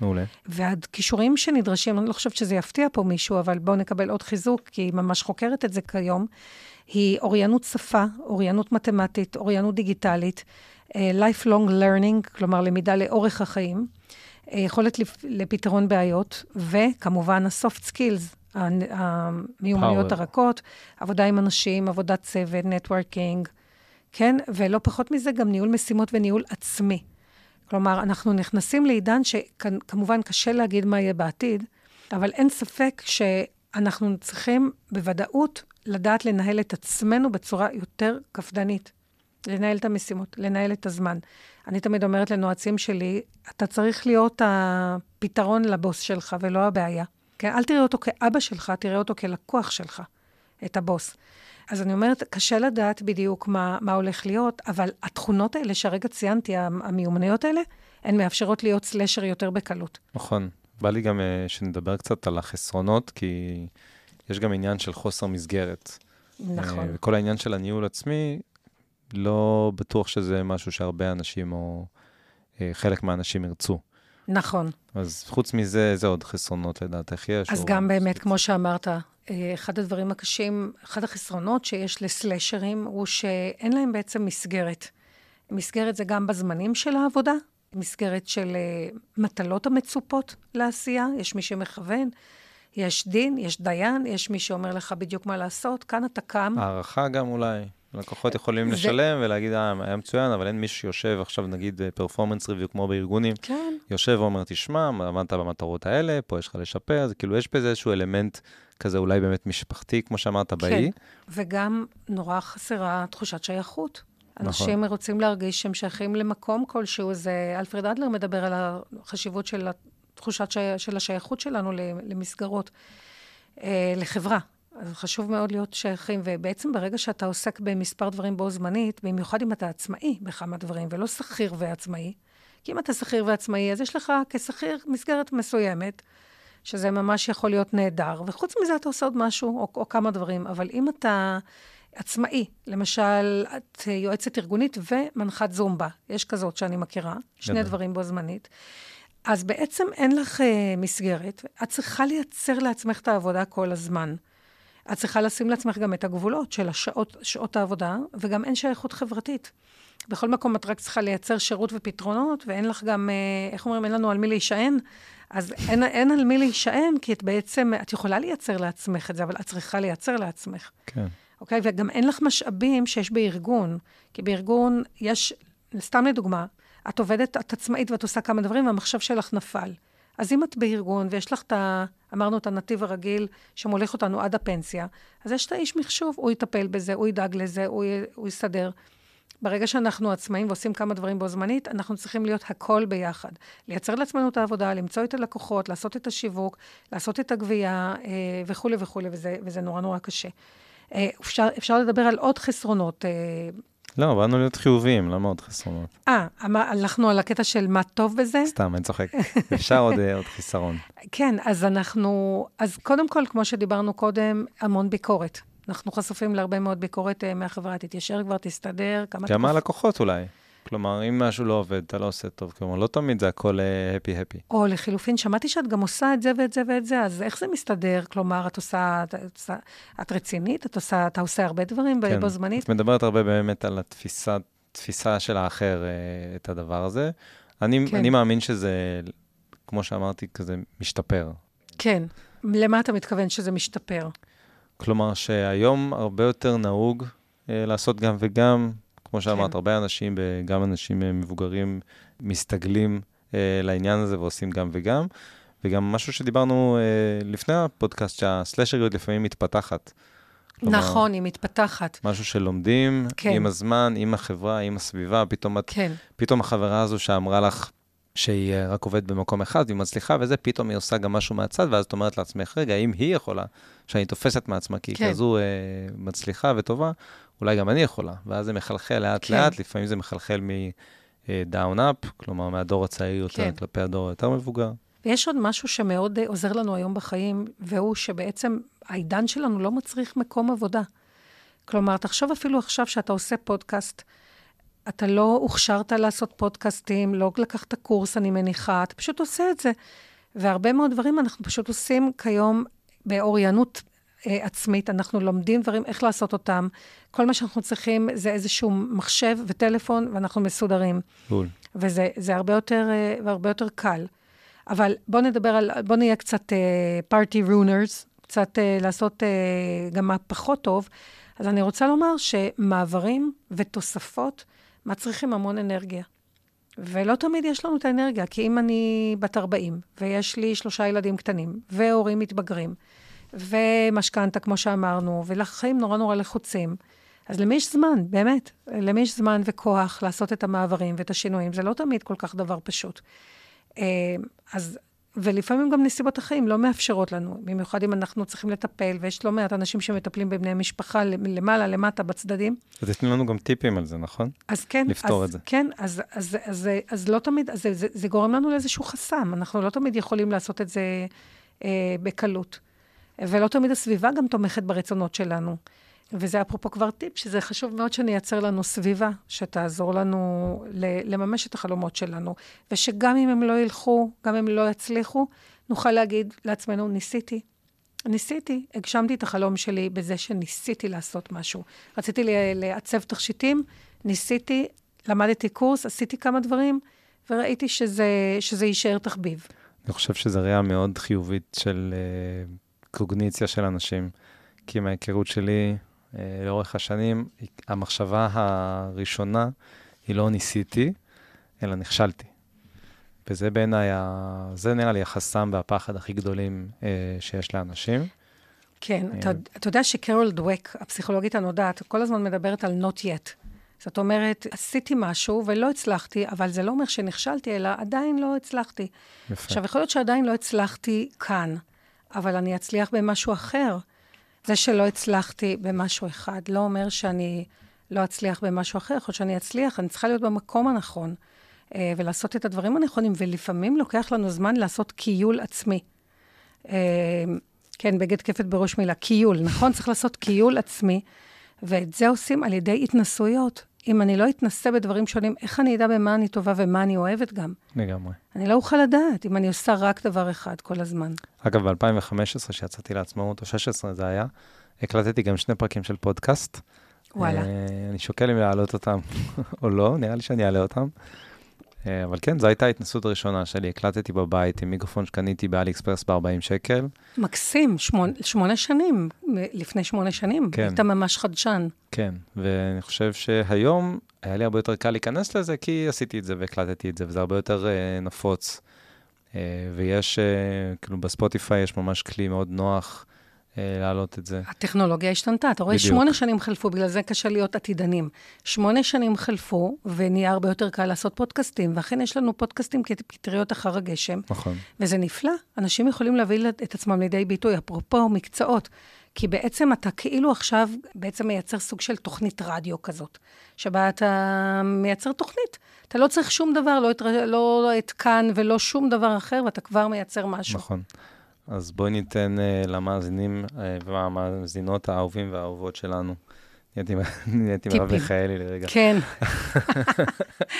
מעולה. והכישורים שנדרשים, אני לא חושבת שזה יפתיע פה מישהו, אבל בואו נקבל עוד חיזוק, כי היא ממש חוקרת את זה כיום, היא אוריינות שפה, אוריינות מתמטית, אוריינות דיגיטלית, uh, lifelong learning, כלומר למידה לאורך החיים. אה, יכולת לפתרון בעיות, וכמובן ה-soft skills, המיומנויות הרכות, עבודה עם אנשים, עבודת צוות, נטוורקינג, כן? ולא פחות מזה, גם ניהול משימות וניהול עצמי. כלומר, אנחנו נכנסים לעידן שכמובן קשה להגיד מה יהיה בעתיד, אבל אין ספק שאנחנו צריכים בוודאות לדעת לנהל את עצמנו בצורה יותר קפדנית. לנהל את המשימות, לנהל את הזמן. אני תמיד אומרת לנועצים שלי, אתה צריך להיות הפתרון לבוס שלך ולא הבעיה. כן? אל תראה אותו כאבא שלך, תראה אותו כלקוח שלך, את הבוס. אז אני אומרת, קשה לדעת בדיוק מה, מה הולך להיות, אבל התכונות האלה שהרגע ציינתי, המיומנויות האלה, הן מאפשרות להיות סלשר יותר בקלות. נכון. בא לי גם uh, שנדבר קצת על החסרונות, כי יש גם עניין של חוסר מסגרת. נכון. Uh, וכל העניין של הניהול עצמי, לא בטוח שזה משהו שהרבה אנשים או uh, חלק מהאנשים ירצו. נכון. אז חוץ מזה, איזה עוד חסרונות לדעתך יש? אז גם באמת, כמו שאמרת, אחד הדברים הקשים, אחד החסרונות שיש לסלשרים, הוא שאין להם בעצם מסגרת. מסגרת זה גם בזמנים של העבודה, מסגרת של uh, מטלות המצופות לעשייה, יש מי שמכוון, יש דין, יש דיין, יש מי שאומר לך בדיוק מה לעשות, כאן אתה קם. הערכה גם אולי. לקוחות יכולים זה... לשלם ולהגיד, אה, היה מצוין, אבל אין מישהו שיושב עכשיו, נגיד, פרפורמנס ריוויו כמו בארגונים. כן. יושב ואומר, תשמע, עמדת במטרות האלה, פה יש לך לשפר, זה כאילו, יש בזה איזשהו אלמנט כזה אולי באמת משפחתי, כמו שאמרת, כן. באי. וגם נורא חסרה תחושת שייכות. אנשים נכון. רוצים להרגיש שהם שייכים למקום כלשהו. זה, אלפרד אדלר מדבר על החשיבות של תחושת שי, של השייכות שלנו למסגרות, אה, לחברה. אז חשוב מאוד להיות שייכים, ובעצם ברגע שאתה עוסק במספר דברים בו זמנית, במיוחד אם אתה עצמאי בכמה דברים, ולא שכיר ועצמאי, כי אם אתה שכיר ועצמאי, אז יש לך כשכיר מסגרת מסוימת, שזה ממש יכול להיות נהדר, וחוץ מזה אתה עושה עוד משהו, או, או כמה דברים, אבל אם אתה עצמאי, למשל, את יועצת ארגונית ומנחת זומבה, יש כזאת שאני מכירה, שני גדול. דברים בו זמנית. אז בעצם אין לך uh, מסגרת, את צריכה לייצר לעצמך את העבודה כל הזמן. את צריכה לשים לעצמך גם את הגבולות של השעות, שעות העבודה, וגם אין שייכות חברתית. בכל מקום את רק צריכה לייצר שירות ופתרונות, ואין לך גם, uh, איך אומרים, אין לנו על מי להישען. אז אין, אין על מי להישען, כי את בעצם, את יכולה לייצר לעצמך את זה, אבל את צריכה לייצר לעצמך. כן. אוקיי? וגם אין לך משאבים שיש בארגון. כי בארגון יש, סתם לדוגמה, את עובדת, את עצמאית ואת עושה כמה דברים, והמחשב שלך נפל. אז אם את בארגון ויש לך את ה... אמרנו את הנתיב הרגיל שמוליך אותנו עד הפנסיה, אז יש את האיש מחשוב, הוא יטפל בזה, הוא ידאג לזה, הוא, י... הוא יסדר. ברגע שאנחנו עצמאים ועושים כמה דברים בו זמנית, אנחנו צריכים להיות הכל ביחד. לייצר לעצמנו את העבודה, למצוא את הלקוחות, לעשות את השיווק, לעשות את הגבייה אה, וכולי וכולי, וזה, וזה נורא נורא קשה. אה, אפשר, אפשר לדבר על עוד חסרונות. אה, לא, באנו להיות חיוביים, למה עוד חסרונות? אה, הלכנו על הקטע של מה טוב בזה? סתם, אני צוחק. אפשר עוד, אה, עוד חיסרון. כן, אז אנחנו, אז קודם כל, כמו שדיברנו קודם, המון ביקורת. אנחנו חשופים להרבה מאוד ביקורת מהחברה, תתיישר כבר, תסתדר, כמה... גם מהלקוחות אולי. כלומר, אם משהו לא עובד, אתה לא עושה טוב. כלומר, לא תמיד זה הכל הפי-הפי. Uh, או לחילופין, שמעתי שאת גם עושה את זה ואת זה ואת זה, אז איך זה מסתדר? כלומר, את עושה, את, את, את רצינית? את עושה, אתה עושה הרבה דברים כן, בו זמנית? את מדברת הרבה באמת על התפיסה, תפיסה של האחר, uh, את הדבר הזה. אני, כן. אני מאמין שזה, כמו שאמרתי, כזה משתפר. כן. למה אתה מתכוון שזה משתפר? כלומר, שהיום הרבה יותר נהוג uh, לעשות גם וגם, כמו שאמרת, כן. הרבה אנשים, גם אנשים אה, מבוגרים, מסתגלים אה, לעניין הזה ועושים גם וגם. וגם משהו שדיברנו אה, לפני הפודקאסט, שהסלשריות לפעמים מתפתחת. כלומר, נכון, היא מתפתחת. משהו שלומדים כן. עם הזמן, עם החברה, עם הסביבה, פתאום, את, כן. פתאום החברה הזו שאמרה לך שהיא אה, רק עובדת במקום אחד והיא מצליחה וזה, פתאום היא עושה גם משהו מהצד, ואז את אומרת לעצמך, רגע, אם היא יכולה, שאני תופסת מעצמה, כי היא כן. כזו אה, מצליחה וטובה, אולי גם אני יכולה. ואז זה מחלחל לאט-לאט, כן. לפעמים זה מחלחל מדאון-אפ, כלומר, מהדור הצעיר יותר כן. כלפי הדור היותר מבוגר. ויש עוד משהו שמאוד אה, עוזר לנו היום בחיים, והוא שבעצם העידן שלנו לא מצריך מקום עבודה. כלומר, תחשוב אפילו עכשיו שאתה עושה פודקאסט, אתה לא הוכשרת לעשות פודקאסטים, לא לקחת קורס, אני מניחה, אתה פשוט עושה את זה. והרבה מאוד דברים אנחנו פשוט עושים כיום באוריינות אה, עצמית, אנחנו לומדים דברים, איך לעשות אותם. כל מה שאנחנו צריכים זה איזשהו מחשב וטלפון, ואנחנו מסודרים. בול. וזה הרבה יותר, אה, והרבה יותר קל. אבל בואו נדבר על, בואו נהיה קצת פארטי uh, רונרס, קצת uh, לעשות uh, גם מה פחות טוב. אז אני רוצה לומר שמעברים ותוספות מצריכים המון אנרגיה. ולא תמיד יש לנו את האנרגיה, כי אם אני בת 40, ויש לי שלושה ילדים קטנים, והורים מתבגרים, ומשכנתה, כמו שאמרנו, ולחיים נורא נורא לחוצים. אז למי יש זמן, באמת? למי יש זמן וכוח לעשות את המעברים ואת השינויים? זה לא תמיד כל כך דבר פשוט. אה, אז ולפעמים גם נסיבות החיים לא מאפשרות לנו, במיוחד אם אנחנו צריכים לטפל, ויש לא מעט אנשים שמטפלים בבני משפחה למעלה, למטה, בצדדים. אז תתנו לנו גם טיפים על זה, נכון? אז כן. לפתור אז, את זה. כן, אז, אז, אז, אז, אז לא תמיד, אז זה, זה, זה גורם לנו לאיזשהו חסם, אנחנו לא תמיד יכולים לעשות את זה אה, בקלות. ולא תמיד הסביבה גם תומכת ברצונות שלנו. וזה אפרופו כבר טיפ, שזה חשוב מאוד שנייצר לנו סביבה שתעזור לנו לממש את החלומות שלנו, ושגם אם הם לא ילכו, גם אם לא יצליחו, נוכל להגיד לעצמנו, ניסיתי. ניסיתי, הגשמתי את החלום שלי בזה שניסיתי לעשות משהו. רציתי לעצב תכשיטים, ניסיתי, למדתי קורס, עשיתי כמה דברים, וראיתי שזה, שזה יישאר תחביב. אני חושב שזו ראייה מאוד חיובית של uh, קוגניציה של אנשים. כי מההיכרות שלי, אה, לאורך השנים, המחשבה הראשונה היא לא ניסיתי, אלא נכשלתי. וזה בעיניי, זה נראה לי החסם והפחד הכי גדולים אה, שיש לאנשים. כן, אתה, אה, אתה יודע שקרול דווק, הפסיכולוגית הנודעת, כל הזמן מדברת על not yet. זאת אומרת, עשיתי משהו ולא הצלחתי, אבל זה לא אומר שנכשלתי, אלא עדיין לא הצלחתי. יפה. עכשיו, יכול להיות שעדיין לא הצלחתי כאן, אבל אני אצליח במשהו אחר. זה שלא הצלחתי במשהו אחד לא אומר שאני לא אצליח במשהו אחר, יכול שאני אצליח, אני צריכה להיות במקום הנכון אה, ולעשות את הדברים הנכונים, ולפעמים לוקח לנו זמן לעשות קיול עצמי. אה, כן, בגד כפת בראש מילה, קיול, נכון? צריך לעשות קיול עצמי, ואת זה עושים על ידי התנסויות. אם אני לא אתנסה בדברים שונים, איך אני אדע במה אני טובה ומה אני אוהבת גם? לגמרי. אני לא אוכל לדעת אם אני עושה רק דבר אחד כל הזמן. אגב, ב-2015, כשיצאתי לעצמאות, או 16 זה היה, הקלטתי גם שני פרקים של פודקאסט. וואלה. Uh, אני שוקל אם להעלות אותם [LAUGHS] או לא, נראה לי שאני אעלה אותם. אה, אבל כן, זו הייתה ההתנסות הראשונה שלי. הקלטתי בבית עם מיקרופון שקניתי באלי אקספרס ב-40 שקל. מקסים, שמונה, שמונה שנים, לפני שמונה שנים. כן. היית ממש חדשן. כן, ואני חושב שהיום היה לי הרבה יותר קל להיכנס לזה, כי עשיתי את זה והקלטתי את זה, וזה הרבה יותר uh, נפוץ. Uh, ויש, uh, כאילו בספוטיפיי יש ממש כלי מאוד נוח. אה, להעלות את זה. הטכנולוגיה השתנתה, אתה רואה, בדיוק. שמונה שנים חלפו, בגלל זה קשה להיות עתידנים. שמונה שנים חלפו, ונהיה הרבה יותר קל לעשות פודקאסטים, ואכן יש לנו פודקאסטים כפטריות אחר הגשם. נכון. וזה נפלא, אנשים יכולים להביא את עצמם לידי ביטוי, אפרופו מקצועות. כי בעצם אתה כאילו עכשיו בעצם מייצר סוג של תוכנית רדיו כזאת, שבה אתה מייצר תוכנית. אתה לא צריך שום דבר, לא את, לא את כאן ולא שום דבר אחר, ואתה כבר מייצר משהו. נכון. אז בואי ניתן uh, למאזינים uh, והמאזינות האהובים והאהובות שלנו. נהייתי מרב מיכאלי לרגע. כן.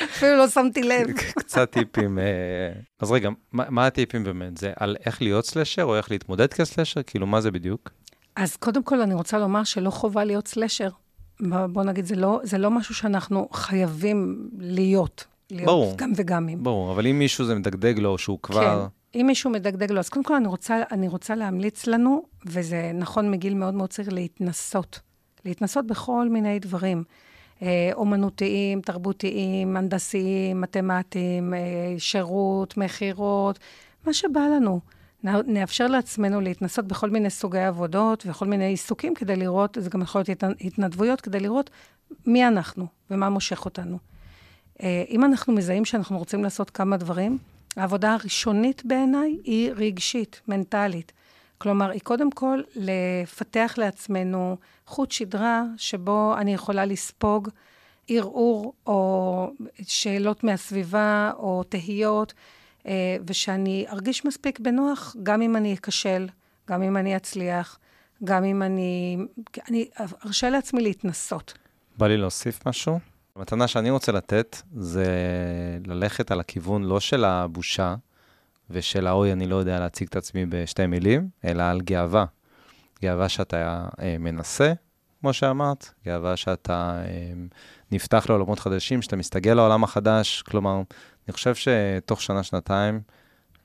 אפילו לא שמתי לב. [LAUGHS] קצת טיפים. Uh, אז רגע, מה, הטיפים באמת? זה על איך להיות סלשר או איך להתמודד כסלשר? כאילו, מה זה בדיוק? אז קודם כל, אני רוצה לומר שלא חובה להיות סלשר. בוא נגיד, זה לא, זה לא משהו שאנחנו חייבים להיות. להיות ברור. גם וגמים. ברור, אבל אם מישהו זה מדגדג לו, שהוא כבר... כן. אם מישהו מדגדג לו, אז קודם כל אני רוצה, אני רוצה להמליץ לנו, וזה נכון מגיל מאוד מאוד צעיר, להתנסות. להתנסות בכל מיני דברים. אה, אומנותיים, תרבותיים, הנדסיים, מתמטיים, אה, שירות, מכירות, מה שבא לנו. נאפשר לעצמנו להתנסות בכל מיני סוגי עבודות וכל מיני עיסוקים כדי לראות, זה גם יכול להיות התנדבויות, כדי לראות מי אנחנו ומה מושך אותנו. אה, אם אנחנו מזהים שאנחנו רוצים לעשות כמה דברים, העבודה הראשונית בעיניי היא רגשית, מנטלית. כלומר, היא קודם כל לפתח לעצמנו חוט שדרה שבו אני יכולה לספוג ערעור או שאלות מהסביבה או תהיות, אה, ושאני ארגיש מספיק בנוח גם אם אני אכשל, גם אם אני אצליח, גם אם אני... אני ארשה לעצמי להתנסות. בא לי להוסיף משהו? המתנה שאני רוצה לתת זה ללכת על הכיוון לא של הבושה ושל האוי, אני לא יודע להציג את עצמי בשתי מילים, אלא על גאווה. גאווה שאתה אה, מנסה, כמו שאמרת, גאווה שאתה אה, נפתח לעולמות חדשים, שאתה מסתגל לעולם החדש. כלומר, אני חושב שתוך שנה-שנתיים,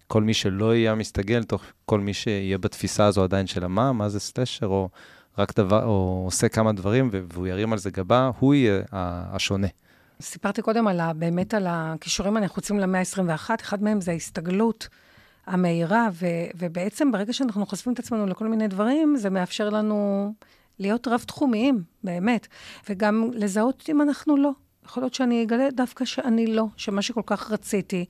כל מי שלא יהיה מסתגל, תוך כל מי שיהיה בתפיסה הזו עדיין של מה, מה זה סלשר, או רק דבר, או עושה כמה דברים והוא ירים על זה גבה, הוא יהיה השונה. סיפרתי קודם על ה, באמת על הכישורים הנחוצים למאה ה-21, אחד מהם זה ההסתגלות המהירה, ו, ובעצם ברגע שאנחנו חושפים את עצמנו לכל מיני דברים, זה מאפשר לנו להיות רב-תחומיים, באמת, וגם לזהות אם אנחנו לא. יכול להיות שאני אגלה דווקא שאני לא, שמה שכל כך רציתי,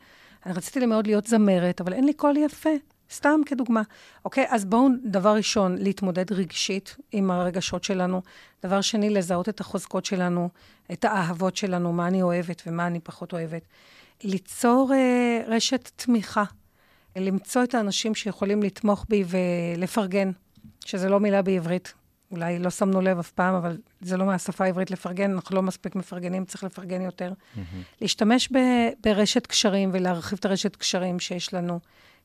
אני רציתי מאוד להיות זמרת, אבל אין לי קול יפה. סתם כדוגמה. אוקיי, אז בואו, דבר ראשון, להתמודד רגשית עם הרגשות שלנו. דבר שני, לזהות את החוזקות שלנו, את האהבות שלנו, מה אני אוהבת ומה אני פחות אוהבת. ליצור אה, רשת תמיכה, למצוא את האנשים שיכולים לתמוך בי ולפרגן, שזה לא מילה בעברית. אולי לא שמנו לב אף פעם, אבל זה לא מהשפה העברית לפרגן, אנחנו לא מספיק מפרגנים, צריך לפרגן יותר. Mm-hmm. להשתמש ב, ברשת קשרים ולהרחיב את הרשת קשרים שיש לנו.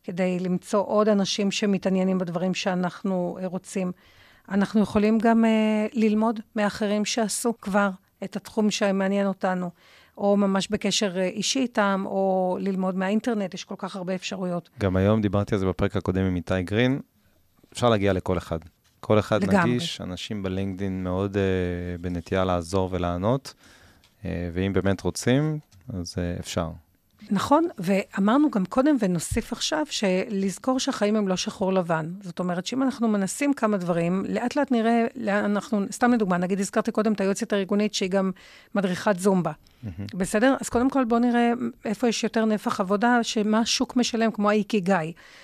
כדי למצוא עוד אנשים שמתעניינים בדברים שאנחנו אה, רוצים. אנחנו יכולים גם uh, ללמוד מאחרים שעשו כבר את התחום שמעניין אותנו, או ממש בקשר uh, אישי איתם, או ללמוד מהאינטרנט, יש כל כך הרבה אפשרויות. גם היום דיברתי על זה בפרק הקודם עם איתי גרין, אפשר להגיע לכל אחד. כל אחד לגמרי. נגיש, אנשים בלינקדאין מאוד uh, בנטייה לעזור ולענות, uh, ואם באמת רוצים, אז uh, אפשר. נכון, ואמרנו גם קודם, ונוסיף עכשיו, שלזכור שהחיים הם לא שחור לבן. זאת אומרת שאם אנחנו מנסים כמה דברים, לאט לאט נראה לאן אנחנו, סתם לדוגמה, נגיד הזכרתי קודם את היועצת הארגונית שהיא גם מדריכת זומבה. Mm-hmm. בסדר? אז קודם כל בואו נראה איפה יש יותר נפח עבודה, שמה השוק משלם, כמו האיקי גיא,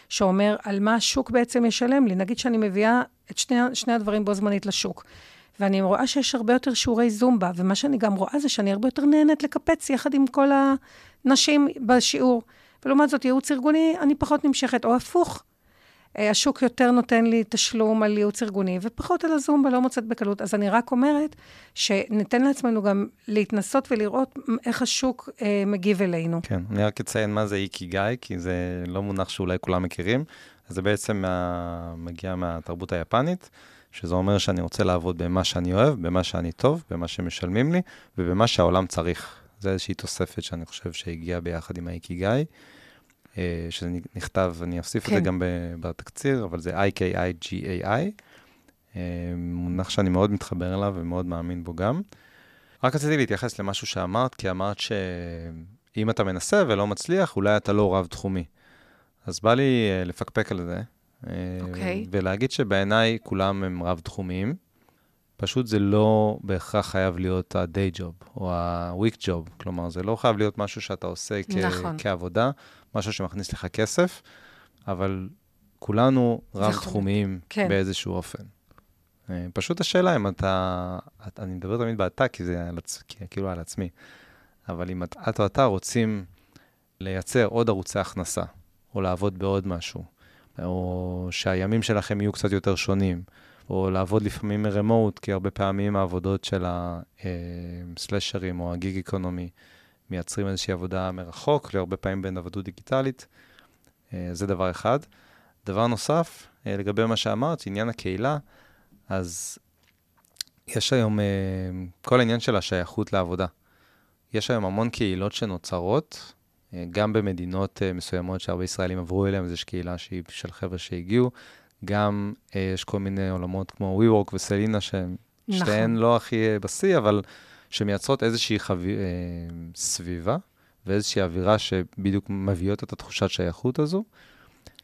שאומר על מה השוק בעצם ישלם לי. נגיד שאני מביאה את שני, שני הדברים בו זמנית לשוק. ואני רואה שיש הרבה יותר שיעורי זומבה, ומה שאני גם רואה זה שאני הרבה יותר נהנית לקפץ יחד עם כל הנשים בשיעור. ולעומת זאת, ייעוץ ארגוני, אני פחות נמשכת, או הפוך. אה, השוק יותר נותן לי תשלום על ייעוץ ארגוני, ופחות על הזומבה, לא מוצאת בקלות. אז אני רק אומרת שניתן לעצמנו גם להתנסות ולראות איך השוק אה, מגיב אלינו. כן, אני רק אציין מה זה איקי גיא, כי זה לא מונח שאולי כולם מכירים. זה בעצם מה... מגיע מהתרבות היפנית. שזה אומר שאני רוצה לעבוד במה שאני אוהב, במה שאני טוב, במה שמשלמים לי, ובמה שהעולם צריך. זה איזושהי תוספת שאני חושב שהגיעה ביחד עם האיקיגאי, אה, שזה נכתב, אני אוסיף כן. את זה כן. גם בתקציר, אבל זה I-K-I-G-A-I, אה, מונח שאני מאוד מתחבר אליו ומאוד מאמין בו גם. רק רציתי להתייחס למשהו שאמרת, כי אמרת שאם אתה מנסה ולא מצליח, אולי אתה לא רב-תחומי. אז בא לי אה, לפקפק על זה, אוקיי. ולהגיד שבעיניי כולם הם רב-תחומיים. פשוט זה לא בהכרח חייב להיות ה-day job או ה-week job. כלומר, זה לא חייב להיות משהו שאתה עושה כ- נכון. כעבודה, משהו שמכניס לך כסף, אבל כולנו רב-תחומיים כן. באיזשהו אופן. אה, פשוט השאלה אם אתה, אני מדבר תמיד באתה, כי זה על, כי, כאילו על עצמי, אבל אם את או אתה רוצים לייצר עוד ערוצי הכנסה, או לעבוד בעוד משהו, או שהימים שלכם יהיו קצת יותר שונים, או לעבוד לפעמים מרמוט, כי הרבה פעמים העבודות של הסלשרים או הגיג אקונומי מייצרים איזושהי עבודה מרחוק, להרבה פעמים בין עבדות דיגיטלית. אה, זה דבר אחד. דבר נוסף, אה, לגבי מה שאמרת, עניין הקהילה, אז יש היום אה, כל העניין של השייכות לעבודה. יש היום המון קהילות שנוצרות, גם במדינות מסוימות שהרבה ישראלים עברו אליהן, אז יש קהילה שהיא של חבר'ה שהגיעו, גם אה, יש כל מיני עולמות כמו WeWork וסלינה, שהן נכון. שתיהן לא הכי אה, בשיא, אבל שמייצרות איזושהי. אה, סביבה ואיזושהי אווירה שבדיוק מביאות את התחושת שייכות הזו.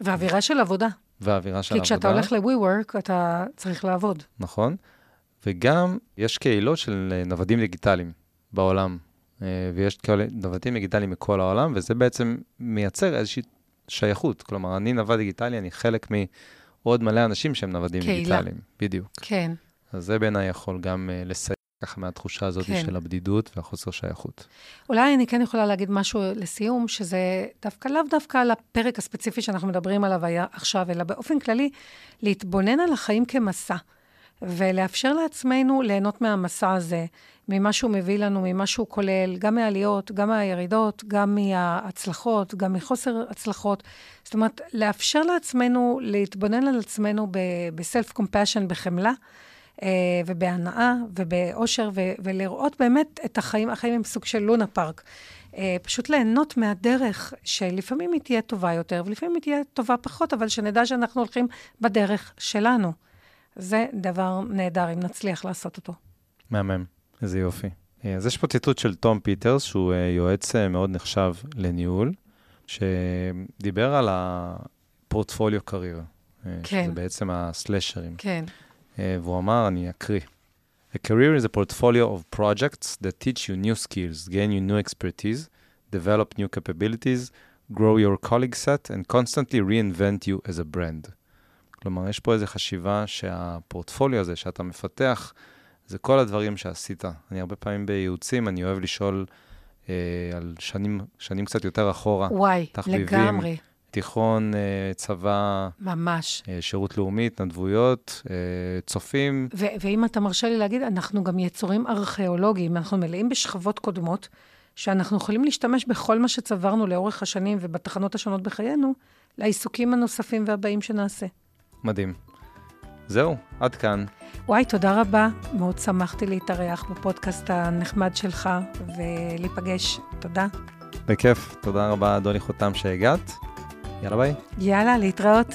ואווירה של עבודה. ואווירה של עבודה. כי כשאתה הולך ל-WeWork, אתה צריך לעבוד. נכון. וגם יש קהילות של אה, נוודים דיגיטליים בעולם, אה, ויש כאלה נוודים דיגיטליים מכל העולם, וזה בעצם מייצר איזושהי שייכות. כלומר, אני נווד דיגיטלי, אני חלק עוד מלא אנשים שהם נוודים קהילה. דיגיטליים. בדיוק. כן. אז זה בעיניי יכול גם uh, לסייע ככה מהתחושה הזאת כן. של הבדידות והחוסר שייכות. אולי אני כן יכולה להגיד משהו לסיום, שזה דווקא לאו דווקא על הפרק הספציפי שאנחנו מדברים עליו עכשיו, אלא באופן כללי, להתבונן על החיים כמסע. ולאפשר לעצמנו ליהנות מהמסע הזה, ממה שהוא מביא לנו, ממה שהוא כולל, גם מהעליות, גם מהירידות, גם מההצלחות, גם מחוסר הצלחות. זאת אומרת, לאפשר לעצמנו להתבונן על עצמנו ב self compassion, בחמלה. אה, ובהנאה ובאושר, ולראות באמת את החיים, החיים הם סוג של לונה פארק. אה, פשוט ליהנות מהדרך, שלפעמים היא תהיה טובה יותר, ולפעמים היא תהיה טובה פחות, אבל שנדע שאנחנו הולכים בדרך שלנו. זה דבר נהדר, אם נצליח לעשות אותו. מהמם, איזה יופי. אה, אז יש פה ציטוט של תום פיטרס, שהוא אה, יועץ אה, מאוד נחשב לניהול, שדיבר על הפורטפוליו קריירה. כן. שזה בעצם הסלשרים. כן. והוא אמר, אני אקריא. A career is a portfolio of projects that teach you new skills, gain you new expertise, develop new capabilities, grow your colleague set and constantly reinvent you as a brand. כלומר, יש פה איזו חשיבה שהפורטפוליו הזה שאתה מפתח, זה כל הדברים שעשית. אני הרבה פעמים בייעוצים, אני אוהב לשאול אה, על שנים, שנים קצת יותר אחורה. וואי, תחביבים, לגמרי. תיכון, אה, צבא, ממש. אה, שירות לאומי, התנדבויות, אה, צופים. ו- ואם אתה מרשה לי להגיד, אנחנו גם יצורים ארכיאולוגיים, אנחנו מלאים בשכבות קודמות, שאנחנו יכולים להשתמש בכל מה שצברנו לאורך השנים ובתחנות השונות בחיינו, לעיסוקים הנוספים והבאים שנעשה. מדהים. זהו, עד כאן. וואי, תודה רבה. מאוד שמחתי להתארח בפודקאסט הנחמד שלך ולהיפגש. תודה. בכיף. תודה רבה, אדוני חותם, שהגעת. יאללה ביי. יאללה, להתראות.